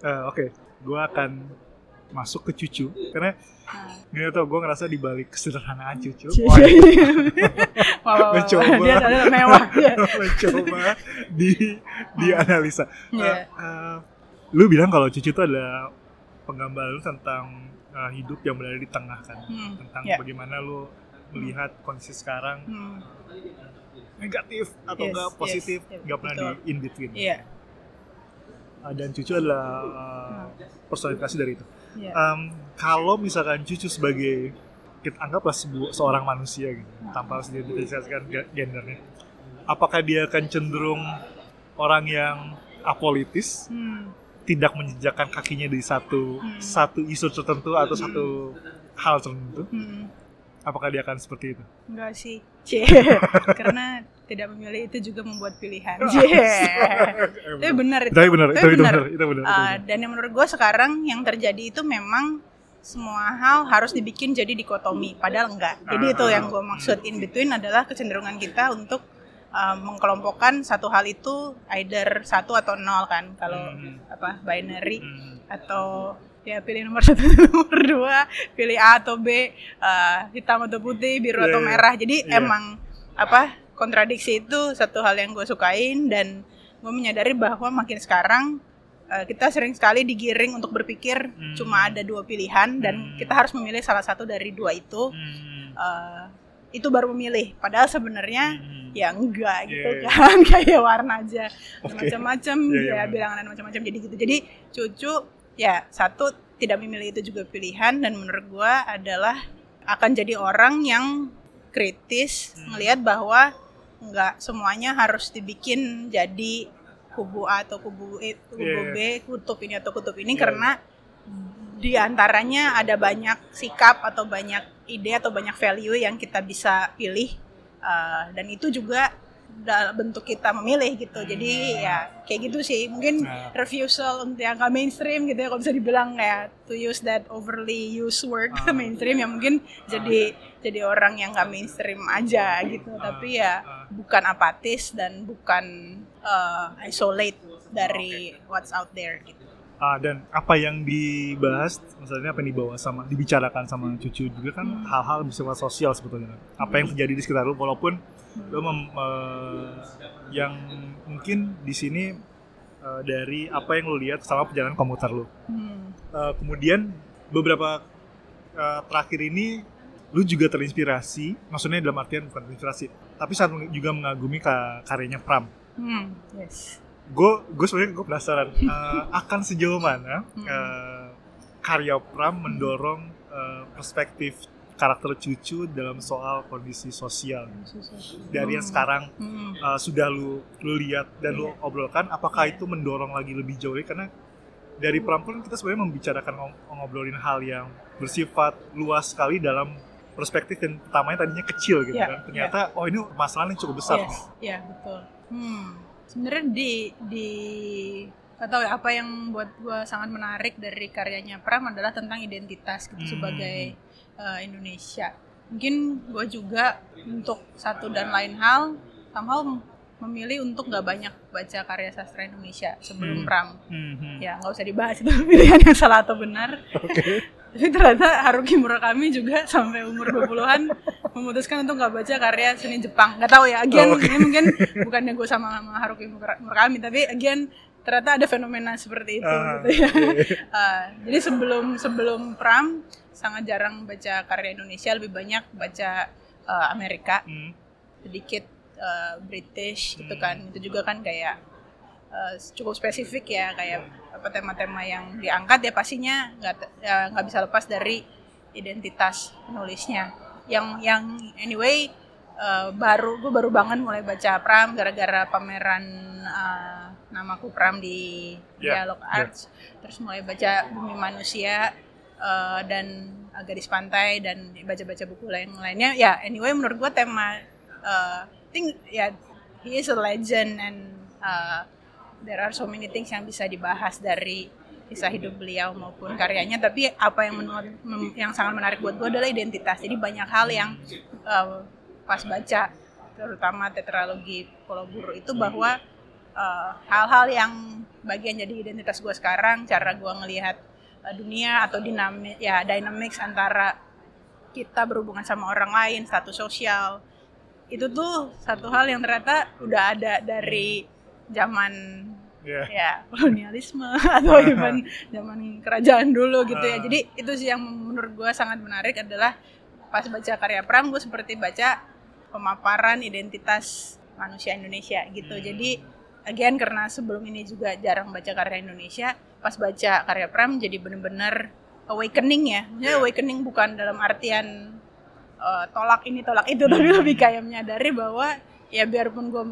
uh, oke okay. gue akan masuk ke cucu karena Nah. nggak tau gue ngerasa di balik kesederhanaan cucu Cie, wah, cie. Wah, wah, wah, Mencoba. Dia adalah mewah. Iya. mencoba di dianalisa. Iya. Eh, lu bilang kalau cucu itu adalah penggambaran tentang eh, hidup yang berada di tengah kan, Hmm, tentang ya. bagaimana lu melihat kondisi sekarang Hmm, negatif atau Yes, enggak positif, yes, nggak pernah betul. di in between. Iya. Eh, dan cucu adalah eh, personifikasi dari itu. Iya. Em, kalau misalkan cucu sebagai kita anggaplah sebu- seorang manusia gitu, tanpa harus diidentifikasikan ge- gendernya, apakah dia akan cenderung orang yang apolitis, Hmm, tidak menjejakkan kakinya di satu Hmm. satu isu tertentu atau satu hal tertentu? hmm. Apakah dia akan seperti itu? Enggak sih. Cie. Karena tidak memilih itu juga membuat pilihan. Cie. Tapi benar itu. Tapi benar, itu, Tapi itu benar. itu benar. itu Uh, benar. dan yang menurut gue sekarang yang terjadi itu memang semua hal harus dibikin jadi dikotomi padahal enggak jadi itu yang gue maksud in between adalah kecenderungan kita untuk uh, mengkelompokkan satu hal itu either satu atau nol kan kalau Hmm. apa binary Hmm. atau ya pilih nomor satu nomor dua pilih A atau B uh, hitam atau putih biru Iya, atau iya. merah jadi Iya. emang apa kontradiksi itu satu hal yang gue sukain dan gue menyadari bahwa makin sekarang uh, kita sering sekali digiring untuk berpikir Hmm. cuma ada dua pilihan dan Hmm. kita harus memilih salah satu dari dua itu Hmm. uh, itu baru memilih padahal sebenarnya Hmm. ya enggak gitu Iya, iya. kan kayak warna aja Oke. macam-macam Iya, iya, ya benar. bilangan macam-macam jadi gitu jadi cucu ya satu tidak memilih itu juga pilihan dan menurut gua adalah akan jadi orang yang kritis Hmm. melihat bahwa enggak semuanya harus dibikin jadi kubu A atau kubu E, kubu Iya, B, kutub ini atau kutub ini Iya, karena di antaranya ada banyak sikap atau banyak ide atau banyak value yang kita bisa pilih uh, dan itu juga dalam bentuk kita memilih gitu. Jadi ya kayak gitu sih. Mungkin Nah. refusal untuk yang gak mainstream gitu ya kalau bisa dibilang kayak to use that overly used word Ah. mainstream ya mungkin jadi jadi orang yang gak mainstream aja gitu. tapi ya ah. bukan apatis dan bukan uh, isolate dari what's out there gitu Ah, dan apa yang dibahas, misalnya apa yang dibawa sama, dibicarakan sama cucu juga kan Hmm. hal-hal bersifat sosial sebetulnya. Apa yang terjadi di sekitar lu, walaupun lu mem- eh, yang mungkin di sini eh, dari apa yang lu lihat sama perjalanan komuter lu. Hmm. Eh, kemudian beberapa eh, terakhir ini lu juga terinspirasi, maksudnya dalam artian bukan terinspirasi, tapi saat juga mengagumi ka- karyanya Pram. Hmm, yes. Gue gue sebenarnya gue penasaran eh, akan sejauh mana Hmm. eh, karya Pram mendorong eh, perspektif karakter cucu dalam soal kondisi sosial dari yang sekarang Hmm. eh, sudah lu lu lihat dan lu Iya. obrolkan apakah Iya. itu mendorong lagi lebih jauh lagi? karena dari Pram pun kita sebenarnya membicarakan ngobrolin hal yang bersifat luas sekali dalam perspektif yang pertamanya tadinya kecil gitu Iya, kan ternyata oh ini masalah yang cukup besar Yes, ya betul. Hmm. Sebenarnya di di atau apa yang buat gue sangat menarik dari karyanya Pram adalah tentang identitas gitu Hmm. sebagai uh, Indonesia. Mungkin gue juga untuk satu dan lain hal somehow memilih untuk nggak banyak baca karya sastra Indonesia sebelum Hmm. Pram. Mhm. Ya nggak usah dibahas itu pilihan yang salah atau benar. oke Tapi ternyata Haruki Murakami juga sampai umur 20-an memutuskan untuk nggak baca karya seni Jepang. Nggak tahu ya, again Oh, ini mungkin bukannya gue sama, sama Haruki Mura- Murakami, tapi again ternyata ada fenomena seperti itu. Ah, gitu ya. oke. Ah, jadi sebelum sebelum Pram sangat jarang baca karya Indonesia, lebih banyak baca eh, Amerika, Hmm. sedikit eh, British gitu Hmm. kan. Itu juga kan kayak eh, cukup spesifik ya kayak apa tema-tema yang diangkat ya pastinya nggak ya, nggak bisa lepas dari identitas penulisnya yang yang anyway eh, baru gue baru banget mulai baca Pram gara-gara pameran eh, namaku Pram di Ya, Dialog ya. Arts terus mulai baca Bumi Manusia eh, dan Gadis Pantai dan baca-baca buku lain lainnya ya anyway menurut gue tema I think ya he is a legend and uh, there are so many things yang bisa dibahas dari kisah hidup beliau maupun karyanya. Tapi apa yang menurut yang sangat menarik buat gue adalah identitas. Jadi banyak hal yang uh, pas baca terutama tetralogi Pulau Buru itu bahwa uh, hal-hal yang bagian jadi identitas gue sekarang cara gue ngelihat uh, dunia atau dinamik ya dynamics antara kita berhubungan sama orang lain status sosial itu tuh satu hal yang ternyata udah ada dari zaman Yeah. ya kolonialisme atau even zaman kerajaan dulu gitu ya jadi itu sih yang menurut gue sangat menarik adalah pas baca karya Pram gue seperti baca pemaparan identitas manusia Indonesia gitu Hmm. jadi again karena sebelum ini juga jarang baca karya Indonesia pas baca karya Pram jadi bener-bener awakening ya Maksudnya Yeah. awakening bukan dalam artian uh, tolak ini tolak itu. Tapi lebih kayak menyadari bahwa ya biarpun gue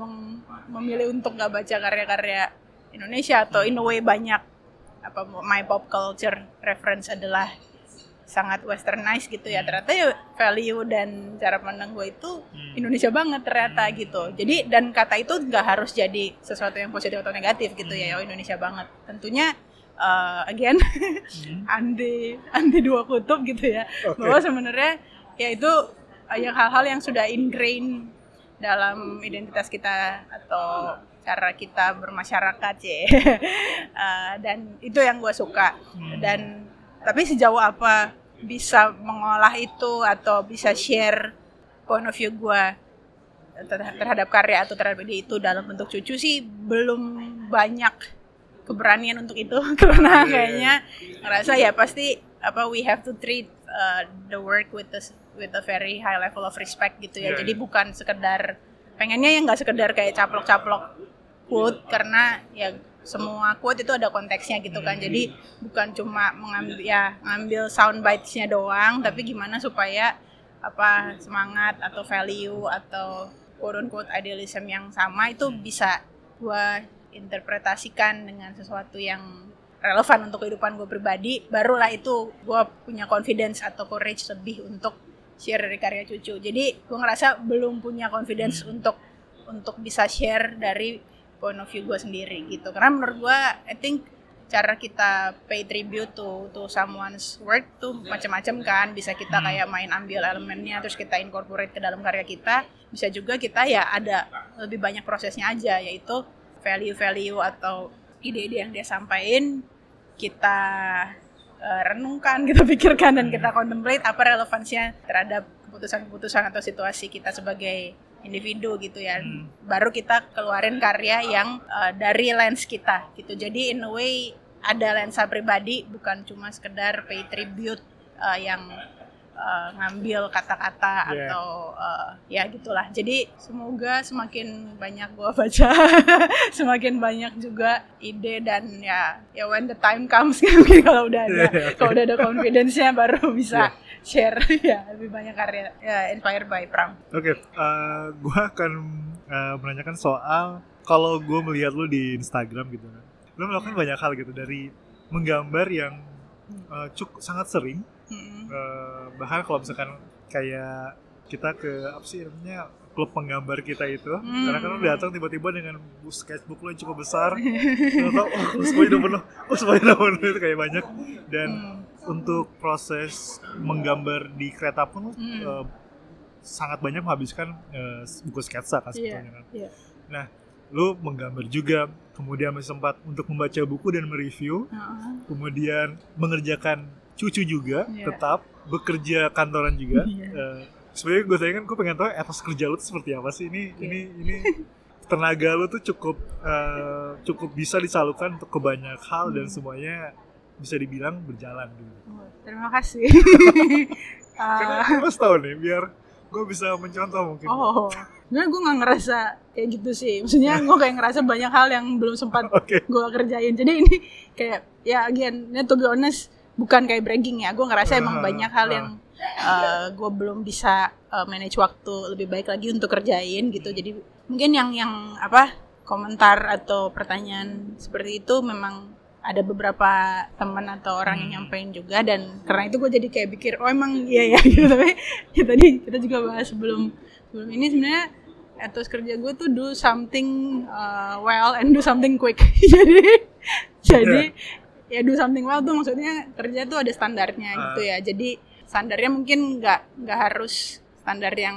memilih untuk gak baca karya-karya Indonesia atau in a way banyak apa my pop culture reference adalah sangat westernized gitu ya ternyata ya value dan cara pandang gue itu Hmm. Indonesia banget ternyata gitu. Jadi dan kata itu nggak harus jadi sesuatu yang positif atau negatif gitu ya oh Indonesia banget. Tentunya uh, again Hmm. anti anti dua kutub gitu ya Oke. bahwa sebenarnya ya itu uh, yang hal-hal yang sudah ingrain dalam identitas kita atau cara kita bermasyarakat ya Uh, dan itu yang gue suka Hmm. dan tapi sejauh apa bisa mengolah itu atau bisa share point of view gue ter- terhadap karya atau terhadap ide itu dalam bentuk cucu sih belum banyak keberanian untuk itu karena Iya. kayaknya ngerasa ya pasti apa we have to treat uh, the work with the with a very high level of respect gitu ya. Iya, jadi iya. bukan sekedar pengennya yang nggak sekedar kayak caplok-caplok quote karena ya semua quote itu ada konteksnya gitu kan. Jadi bukan cuma mengambil ya ngambil sound bites-nya doang tapi gimana supaya apa semangat atau value atau quote unquote idealism yang sama itu bisa gua interpretasikan dengan sesuatu yang relevan untuk kehidupan gue pribadi barulah itu gue punya confidence atau courage lebih untuk share dari karya cucu. Jadi gue ngerasa belum punya confidence untuk untuk bisa share dari point of view gue sendiri gitu. Karena menurut gue I think cara kita pay tribute to to someone's work tuh macam-macam kan. Bisa kita kayak main ambil elemennya terus kita incorporate ke dalam karya kita. Bisa juga kita ya ada lebih banyak prosesnya aja yaitu value-value atau ide-ide yang dia sampaikan kita eh, renungkan kita pikirkan dan kita contemplate apa relevansinya terhadap keputusan-keputusan atau situasi kita sebagai individu gitu ya. Hmm. baru kita keluarin karya yang eh, dari lens kita gitu. Jadi in a way ada lensa pribadi bukan cuma sekedar pay tribute eh, yang eh, ngambil kata-kata Yeah. atau eh, ya gitulah. Jadi semoga semakin banyak gua baca semakin banyak juga ide dan ya ya when the time comes mungkin kalau udah ada Yeah, kalau udah ada confidence-nya baru bisa share ya lebih banyak karya ya inspired by Pram. Oke, eh, gua akan eh, menanyakan soal kalau gue melihat lu di Instagram gitu. Kan, lu melakukan banyak hal gitu dari menggambar yang eh, cukup sangat sering, Mm-mm. eh, bahkan kalau misalkan kayak kita ke apa sih namanya klub penggambar kita itu, Hmm. karena kan lu datang tiba-tiba dengan sketchbook lu yang cukup besar, lu tau, oh semuanya udah penuh, oh semuanya udah penuh itu kayak banyak dan Hmm. untuk proses menggambar di kereta pun Hmm. eh, sangat banyak menghabiskan eh, buku sketsa kan Iya, sebetulnya kan. iya. Nah, lu menggambar juga, kemudian sempat untuk membaca buku dan mereview, Heeh. kemudian mengerjakan cucu juga, Iya. tetap bekerja kantoran juga. Iya. Eh, sebenarnya gue tanya kan, gue pengen tahu etos kerja lu tuh seperti apa sih? Ini, Oke. ini, ini tenaga lu tuh cukup eh, cukup bisa disalurkan untuk ke banyak hal dan Hmm. semuanya bisa dibilang berjalan dulu. Oh, Terima kasih. Karena harus tahu nih, biar gue bisa mencontoh mungkin. oh, sebenarnya gue nggak ngerasa kayak gitu sih. Maksudnya gue kayak ngerasa banyak hal yang belum sempat Oke. gue kerjain. Jadi ini kayak ya again, ya, to be honest, bukan kayak bragging ya. Gue ngerasa emang banyak hal yang gue belum bisa uh, manage waktu lebih baik lagi untuk kerjain gitu. Jadi mungkin yang yang apa komentar atau pertanyaan seperti itu memang ada beberapa teman atau orang yang Hmm. nyampein juga dan karena itu gue jadi kayak pikir oh emang iya ya gitu tapi ya tadi kita juga bahas sebelum sebelum ini sebenarnya etos kerja gue tuh do something uh, well and do something quick jadi jadi ya do something well tuh maksudnya kerja tuh ada standarnya Ah. gitu ya. Jadi standarnya mungkin nggak nggak harus standar yang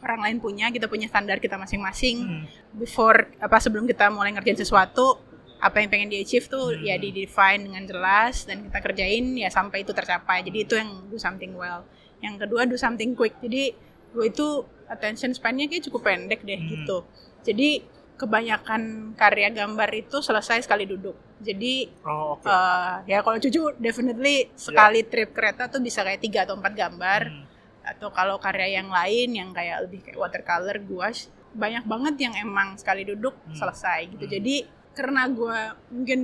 orang lain punya kita punya standar kita masing-masing. Hmm. before apa sebelum kita mulai ngerjain sesuatu apa yang pengen di achieve tuh ya di define dengan jelas dan kita kerjain ya sampai itu tercapai. Jadi itu yang do something well. Yang kedua do something quick. Jadi gue itu attention span-nya kayak cukup pendek deh Hmm. gitu. Jadi kebanyakan karya gambar itu selesai sekali duduk jadi Oh, oke. eh, ya kalau cucu definitely sekali trip kereta tuh bisa kayak tiga atau empat gambar Hmm. atau kalau karya yang lain yang kayak lebih kayak watercolor gouache banyak banget yang emang sekali duduk Hmm. selesai gitu Hmm. jadi karena gue mungkin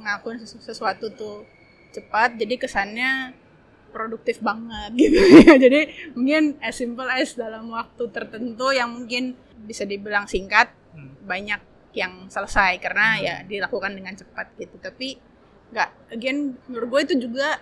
ngakuin sesu- sesuatu tuh cepat jadi kesannya produktif banget gitu ya jadi mungkin as simple as dalam waktu tertentu yang mungkin bisa dibilang singkat Hmm. banyak yang selesai karena Hmm. ya dilakukan dengan cepat gitu tapi nggak again menurut gue itu juga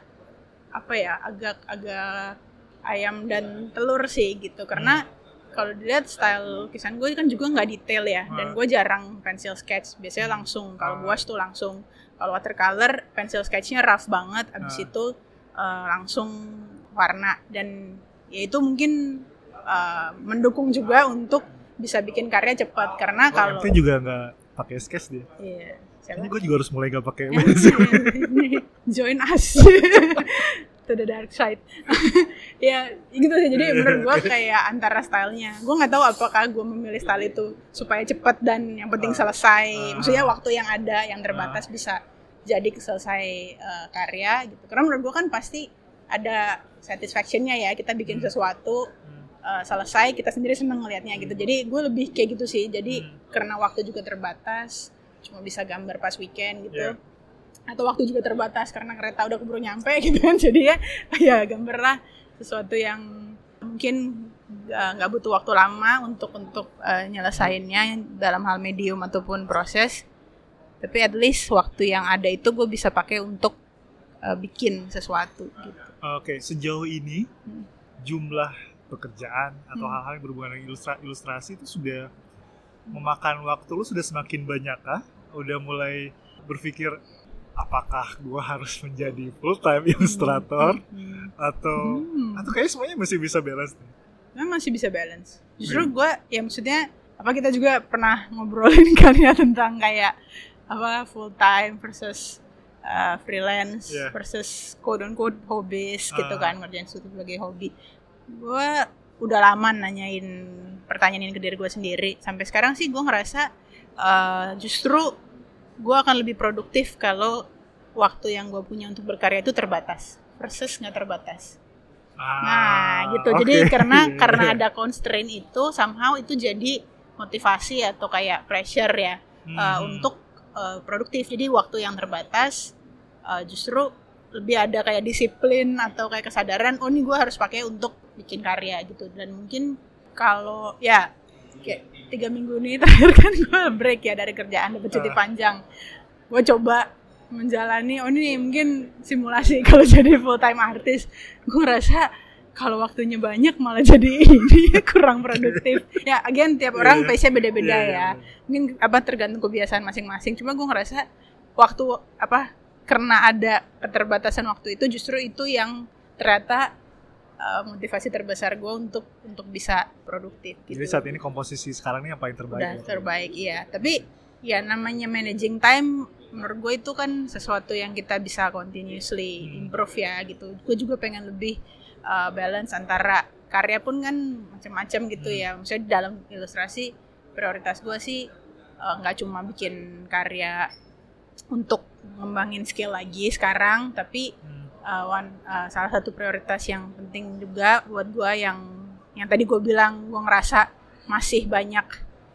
apa ya agak agak ayam dan telur sih gitu karena kalau dilihat style lukisan gue kan juga nggak detail ya dan Hmm. gue jarang pencil sketch biasanya langsung kalau Hmm. gouache tuh langsung kalau watercolor pencil sketchnya rough banget abis Hmm. itu eh, langsung warna dan ya itu mungkin eh, mendukung juga untuk bisa bikin karya cepat karena Oh, kalau MT juga nggak pakai sketch dia. iya? Ini gue juga harus mulai nggak pakai. join us to the dark side ya gitu sih jadi menurut gue kayak antara stylenya gue nggak tahu apakah gue memilih style itu supaya cepat dan yang penting Ah. selesai Ah. maksudnya waktu yang ada yang terbatas bisa jadi selesai eh, karya gitu karena menurut gue kan pasti ada satisfactionnya ya kita bikin Hmm. sesuatu eh, selesai kita sendiri seneng ngelihatnya gitu jadi gue lebih kayak gitu sih jadi Hmm. karena waktu juga terbatas cuma bisa gambar pas weekend gitu Yeah. atau waktu juga terbatas karena kereta udah keburu nyampe gitu kan jadi ya ya gambarlah sesuatu yang mungkin uh, nggak butuh waktu lama untuk untuk uh, nyelesainnya dalam hal medium ataupun proses tapi at least waktu yang ada itu gue bisa pakai untuk uh, bikin sesuatu gitu Oke, sejauh ini Hmm. jumlah pekerjaan atau Hmm. hal-hal yang berhubungan dengan ilustra- ilustrasi itu sudah memakan waktu lu sudah semakin banyak kah? Udah mulai berpikir apakah gua harus menjadi full time ilustrator Hmm. atau Hmm. atau kayak semuanya masih bisa balance nih. Memang masih bisa balance. Justru Hmm. gue, ya maksudnya apa kita juga pernah ngobrolin kali ya tentang kayak apa full time versus uh, freelance Yeah. versus quote unquote hobbies gitu Ah. kan ngerjain sesuatu sebagai hobi. Gue udah lama nanyain pertanyaan ini ke diri gue sendiri. Sampai sekarang sih gue ngerasa uh, justru gue akan lebih produktif kalau waktu yang gue punya untuk berkarya itu terbatas versus nggak terbatas. Nah, gitu. Jadi Ah, oke. karena karena ada constraint itu somehow itu jadi motivasi atau kayak pressure ya Hmm. uh, untuk uh, produktif. Jadi waktu yang terbatas uh, justru lebih ada kayak disiplin atau kayak kesadaran oh ini gue harus pakai untuk bikin karya gitu. Dan mungkin kalau ya kayak tiga minggu ini terakhir kan gue break ya dari kerjaan dapat cuti Ah. panjang. Gue coba menjalani oh ini mungkin simulasi kalau jadi full time artis gue ngerasa kalau waktunya banyak malah jadi ini kurang produktif. Ya again tiap orang Iya. pace-nya beda-beda Iya, iya, ya. Mungkin apa tergantung kebiasaan masing-masing. Cuma gue ngerasa waktu apa karena ada keterbatasan waktu itu justru itu yang ternyata uh, motivasi terbesar gue untuk untuk bisa produktif gitu Jadi saat ini komposisi sekarang ini yang paling terbaik. udah ya? terbaik iya tapi ya namanya managing time menurut gue itu kan sesuatu yang kita bisa continuously Hmm. improve ya gitu gue juga pengen lebih uh, balance antara karya pun kan macam-macam gitu Hmm. ya misalnya dalam ilustrasi prioritas gue sih uh, nggak cuma bikin karya untuk ngembangin skill lagi sekarang tapi Hmm. Uh, one- uh, salah satu prioritas yang penting juga buat gue yang yang tadi gue bilang gue ngerasa masih banyak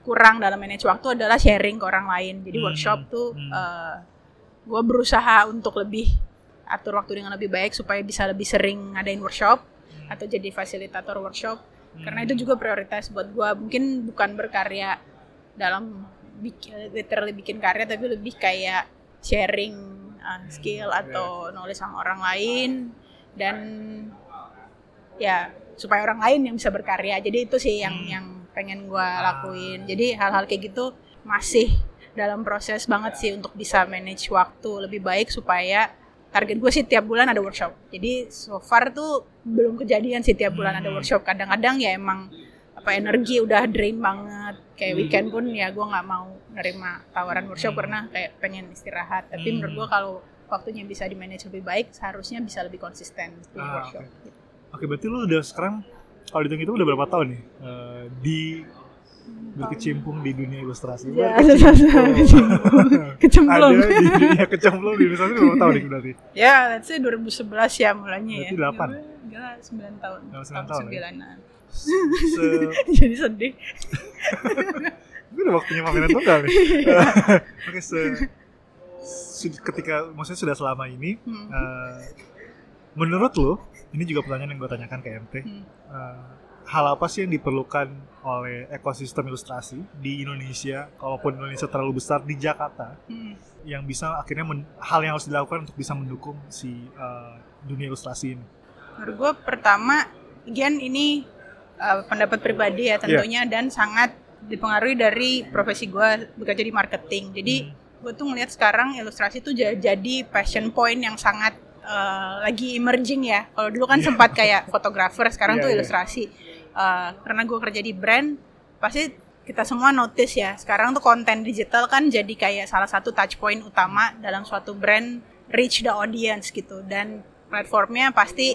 kurang dalam manage waktu adalah sharing ke orang lain jadi Hmm, workshop tuh hmm. gue berusaha untuk lebih atur waktu dengan lebih baik supaya bisa lebih sering ngadain workshop Hmm. atau jadi fasilitator workshop Hmm. karena itu juga prioritas buat gue mungkin bukan berkarya dalam bikin, literally bikin karya tapi lebih kayak sharing uh, skill Hmm, atau knowledge sama orang lain. Dan ya supaya orang lain yang bisa berkarya. Jadi itu sih yang Hmm. yang pengen gue Ah. lakuin. Jadi hal-hal kayak gitu masih dalam proses banget sih untuk bisa manage waktu lebih baik supaya target gue sih tiap bulan ada workshop. Jadi so far tuh belum kejadian sih tiap bulan ada Hmm. workshop. Kadang-kadang ya emang apa energi udah drain banget kayak Hmm. weekend pun ya gue nggak mau nerima tawaran workshop Hmm. karena kayak pengen istirahat tapi Hmm. menurut gue kalau waktunya bisa di manage lebih baik seharusnya bisa lebih konsisten di Ah, workshop oke. gitu. Oke, berarti lu udah sekarang kalau dihitung itu udah berapa tahun nih eh, di berkecimpung di dunia ilustrasi? Ya, kecemplung. Kecemplung. Ada di dunia kecemplung di ilustrasi berapa tahun nih berarti? Ya, let's say 2011 ya mulanya ya. Berarti delapan? Gila, 9 tahun. Oh, sembilan tahun ya? sembilanan. Se Jadi sedih. Ini udah waktunya pamit tunggal nih. Oke, se su- ketika maksudnya sudah selama ini Hmm. eh, menurut lo ini juga pertanyaan yang gue tanyakan ke MT Hmm. eh, hal apa sih yang diperlukan oleh ekosistem ilustrasi di Indonesia kalaupun Indonesia terlalu besar di Jakarta Hmm. yang bisa akhirnya men- hal yang harus dilakukan untuk bisa mendukung si eh, dunia ilustrasi ini Menurut gue pertama, again ini uh, pendapat pribadi ya tentunya dan sangat dipengaruhi dari profesi gue bekerja di marketing. Jadi gue tuh ngeliat sekarang ilustrasi tuh ja- jadi passion point yang sangat uh, lagi emerging ya. Kalau dulu kan Iya. sempat kayak fotografer, sekarang Iya, tuh iya. ilustrasi. Uh, karena gue kerja di brand, pasti kita semua notice ya. Sekarang tuh konten digital kan jadi kayak salah satu touch point utama dalam suatu brand reach the audience gitu. Dan platformnya pasti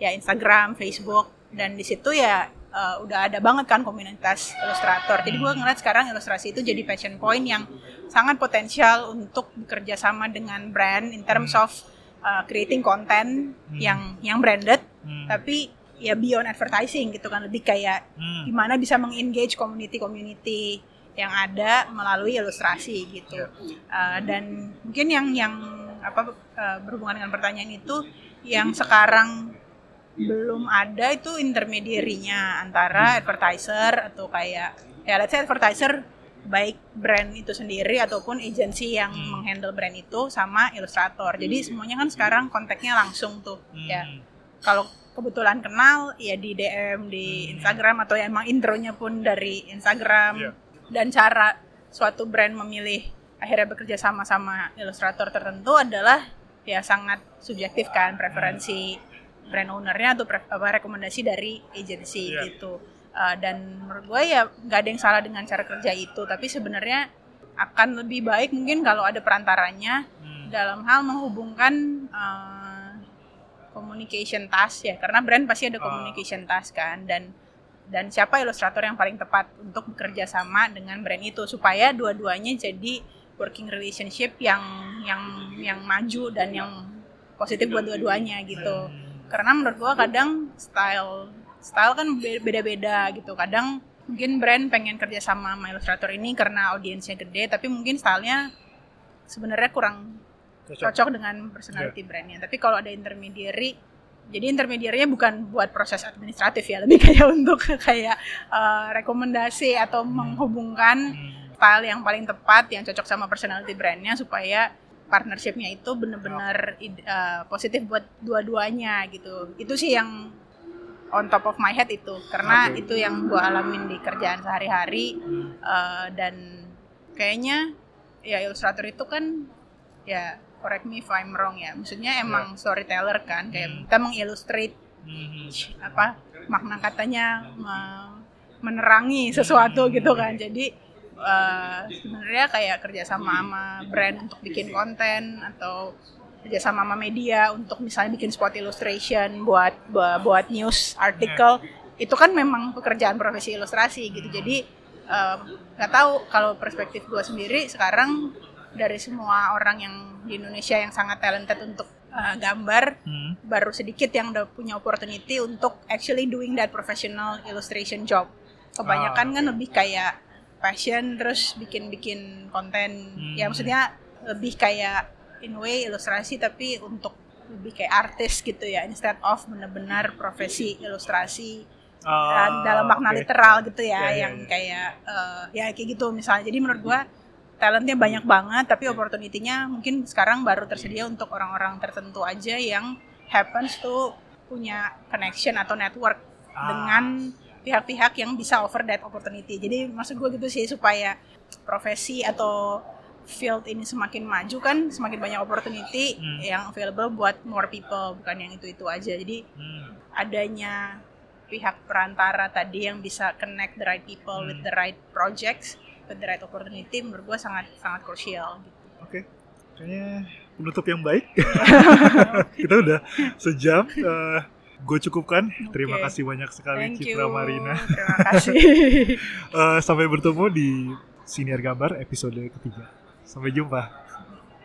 ya Instagram, Facebook, dan di situ ya uh, udah ada banget kan komunitas ilustrator. Jadi gue ngeliat sekarang ilustrasi itu jadi passion point yang sangat potensial untuk bekerja sama dengan brand in terms of uh, creating content Hmm. yang yang branded, Hmm. tapi ya beyond advertising gitu kan lebih kayak Hmm. gimana bisa mengengage community-community yang ada melalui ilustrasi gitu. Uh, dan mungkin yang yang apa uh, berhubungan dengan pertanyaan itu yang sekarang belum ada itu intermediary-nya antara advertiser atau kayak ya let's say advertiser baik brand itu sendiri ataupun agency yang Hmm. menghandle brand itu sama ilustrator. Jadi semuanya kan sekarang kontaknya langsung tuh. Ya Hmm. kalau kebetulan kenal ya di DM di Hmm. Instagram atau ya emang intronya pun dari Instagram Iya. dan cara suatu brand memilih akhirnya bekerja sama sama ilustrator tertentu adalah ya sangat subjektif kan preferensi brand ownernya atau pre- apa, rekomendasi dari agency Iya. gitu Uh, dan menurut gue ya nggak ada yang salah dengan cara kerja itu tapi sebenarnya akan lebih baik mungkin kalau ada perantaranya Hmm. dalam hal menghubungkan uh, communication task ya karena brand pasti ada Ah. communication task kan dan dan siapa ilustrator yang paling tepat untuk bekerja sama dengan brand itu supaya dua-duanya jadi working relationship yang yang yang maju dan yang positif buat dua-duanya gitu Hmm. Karena menurut gua kadang style style kan be- beda-beda gitu kadang mungkin brand pengen kerja sama sama ilustrator ini karena audiensnya gede tapi mungkin stylenya sebenarnya kurang Cocok. cocok dengan personality brandnya. Tapi kalau ada intermediary, jadi intermediary-nya bukan buat proses administratif ya, lebih kayak untuk kayak eh, rekomendasi atau menghubungkan Hmm. style yang paling tepat yang cocok sama personality brandnya supaya partnershipnya itu benar-benar id- eh, positif buat dua-duanya gitu. Itu sih yang on top of my head itu karena Oke. itu yang gue alamin di kerjaan sehari-hari Hmm. Eh, dan kayaknya ya ilustrator itu kan ya correct me if I'm wrong ya maksudnya emang storyteller kan kayak Hmm. kita mengilustrate Hmm. apa makna katanya me- menerangi sesuatu Hmm. gitu kan jadi eh, sebenarnya kayak kerja sama sama brand untuk bikin konten atau kerja sama sama media untuk misalnya bikin spot illustration buat buat, news artikel itu kan memang pekerjaan profesi ilustrasi gitu jadi eh, nggak tahu kalau perspektif gue sendiri sekarang dari semua orang yang di Indonesia yang sangat talented untuk eh, gambar Hmm. baru sedikit yang udah punya opportunity untuk actually doing that professional illustration job. Kebanyakan Ah, kan lebih kayak passion terus bikin-bikin konten. Hmm. Ya maksudnya lebih kayak in way ilustrasi tapi untuk lebih kayak artis gitu ya instead of benar-benar profesi ilustrasi uh, dalam makna oke. literal gitu ya, Ya, ya, yang ya. kayak uh, ya kayak gitu misalnya. Jadi menurut gua talentnya banyak banget tapi opportunity-nya mungkin sekarang baru tersedia untuk orang-orang tertentu aja yang happens to punya connection atau network Ah. dengan pihak-pihak yang bisa offer that opportunity. Jadi maksud gue gitu sih supaya profesi atau field ini semakin maju kan semakin banyak opportunity Hmm. yang available buat more people bukan yang itu-itu aja. Jadi Hmm. adanya pihak perantara tadi yang bisa connect the right people with the right projects, with the right opportunity, menurut gue sangat sangat krusial. Gitu. Oke, kayaknya penutup yang baik. Kita udah sejam. Uh, gue cukupkan. Okay. Terima kasih banyak sekali Thank Citra you. Marina. Terima kasih. Uh, sampai bertemu di Siniar Gambar episode ketiga. Sampai jumpa.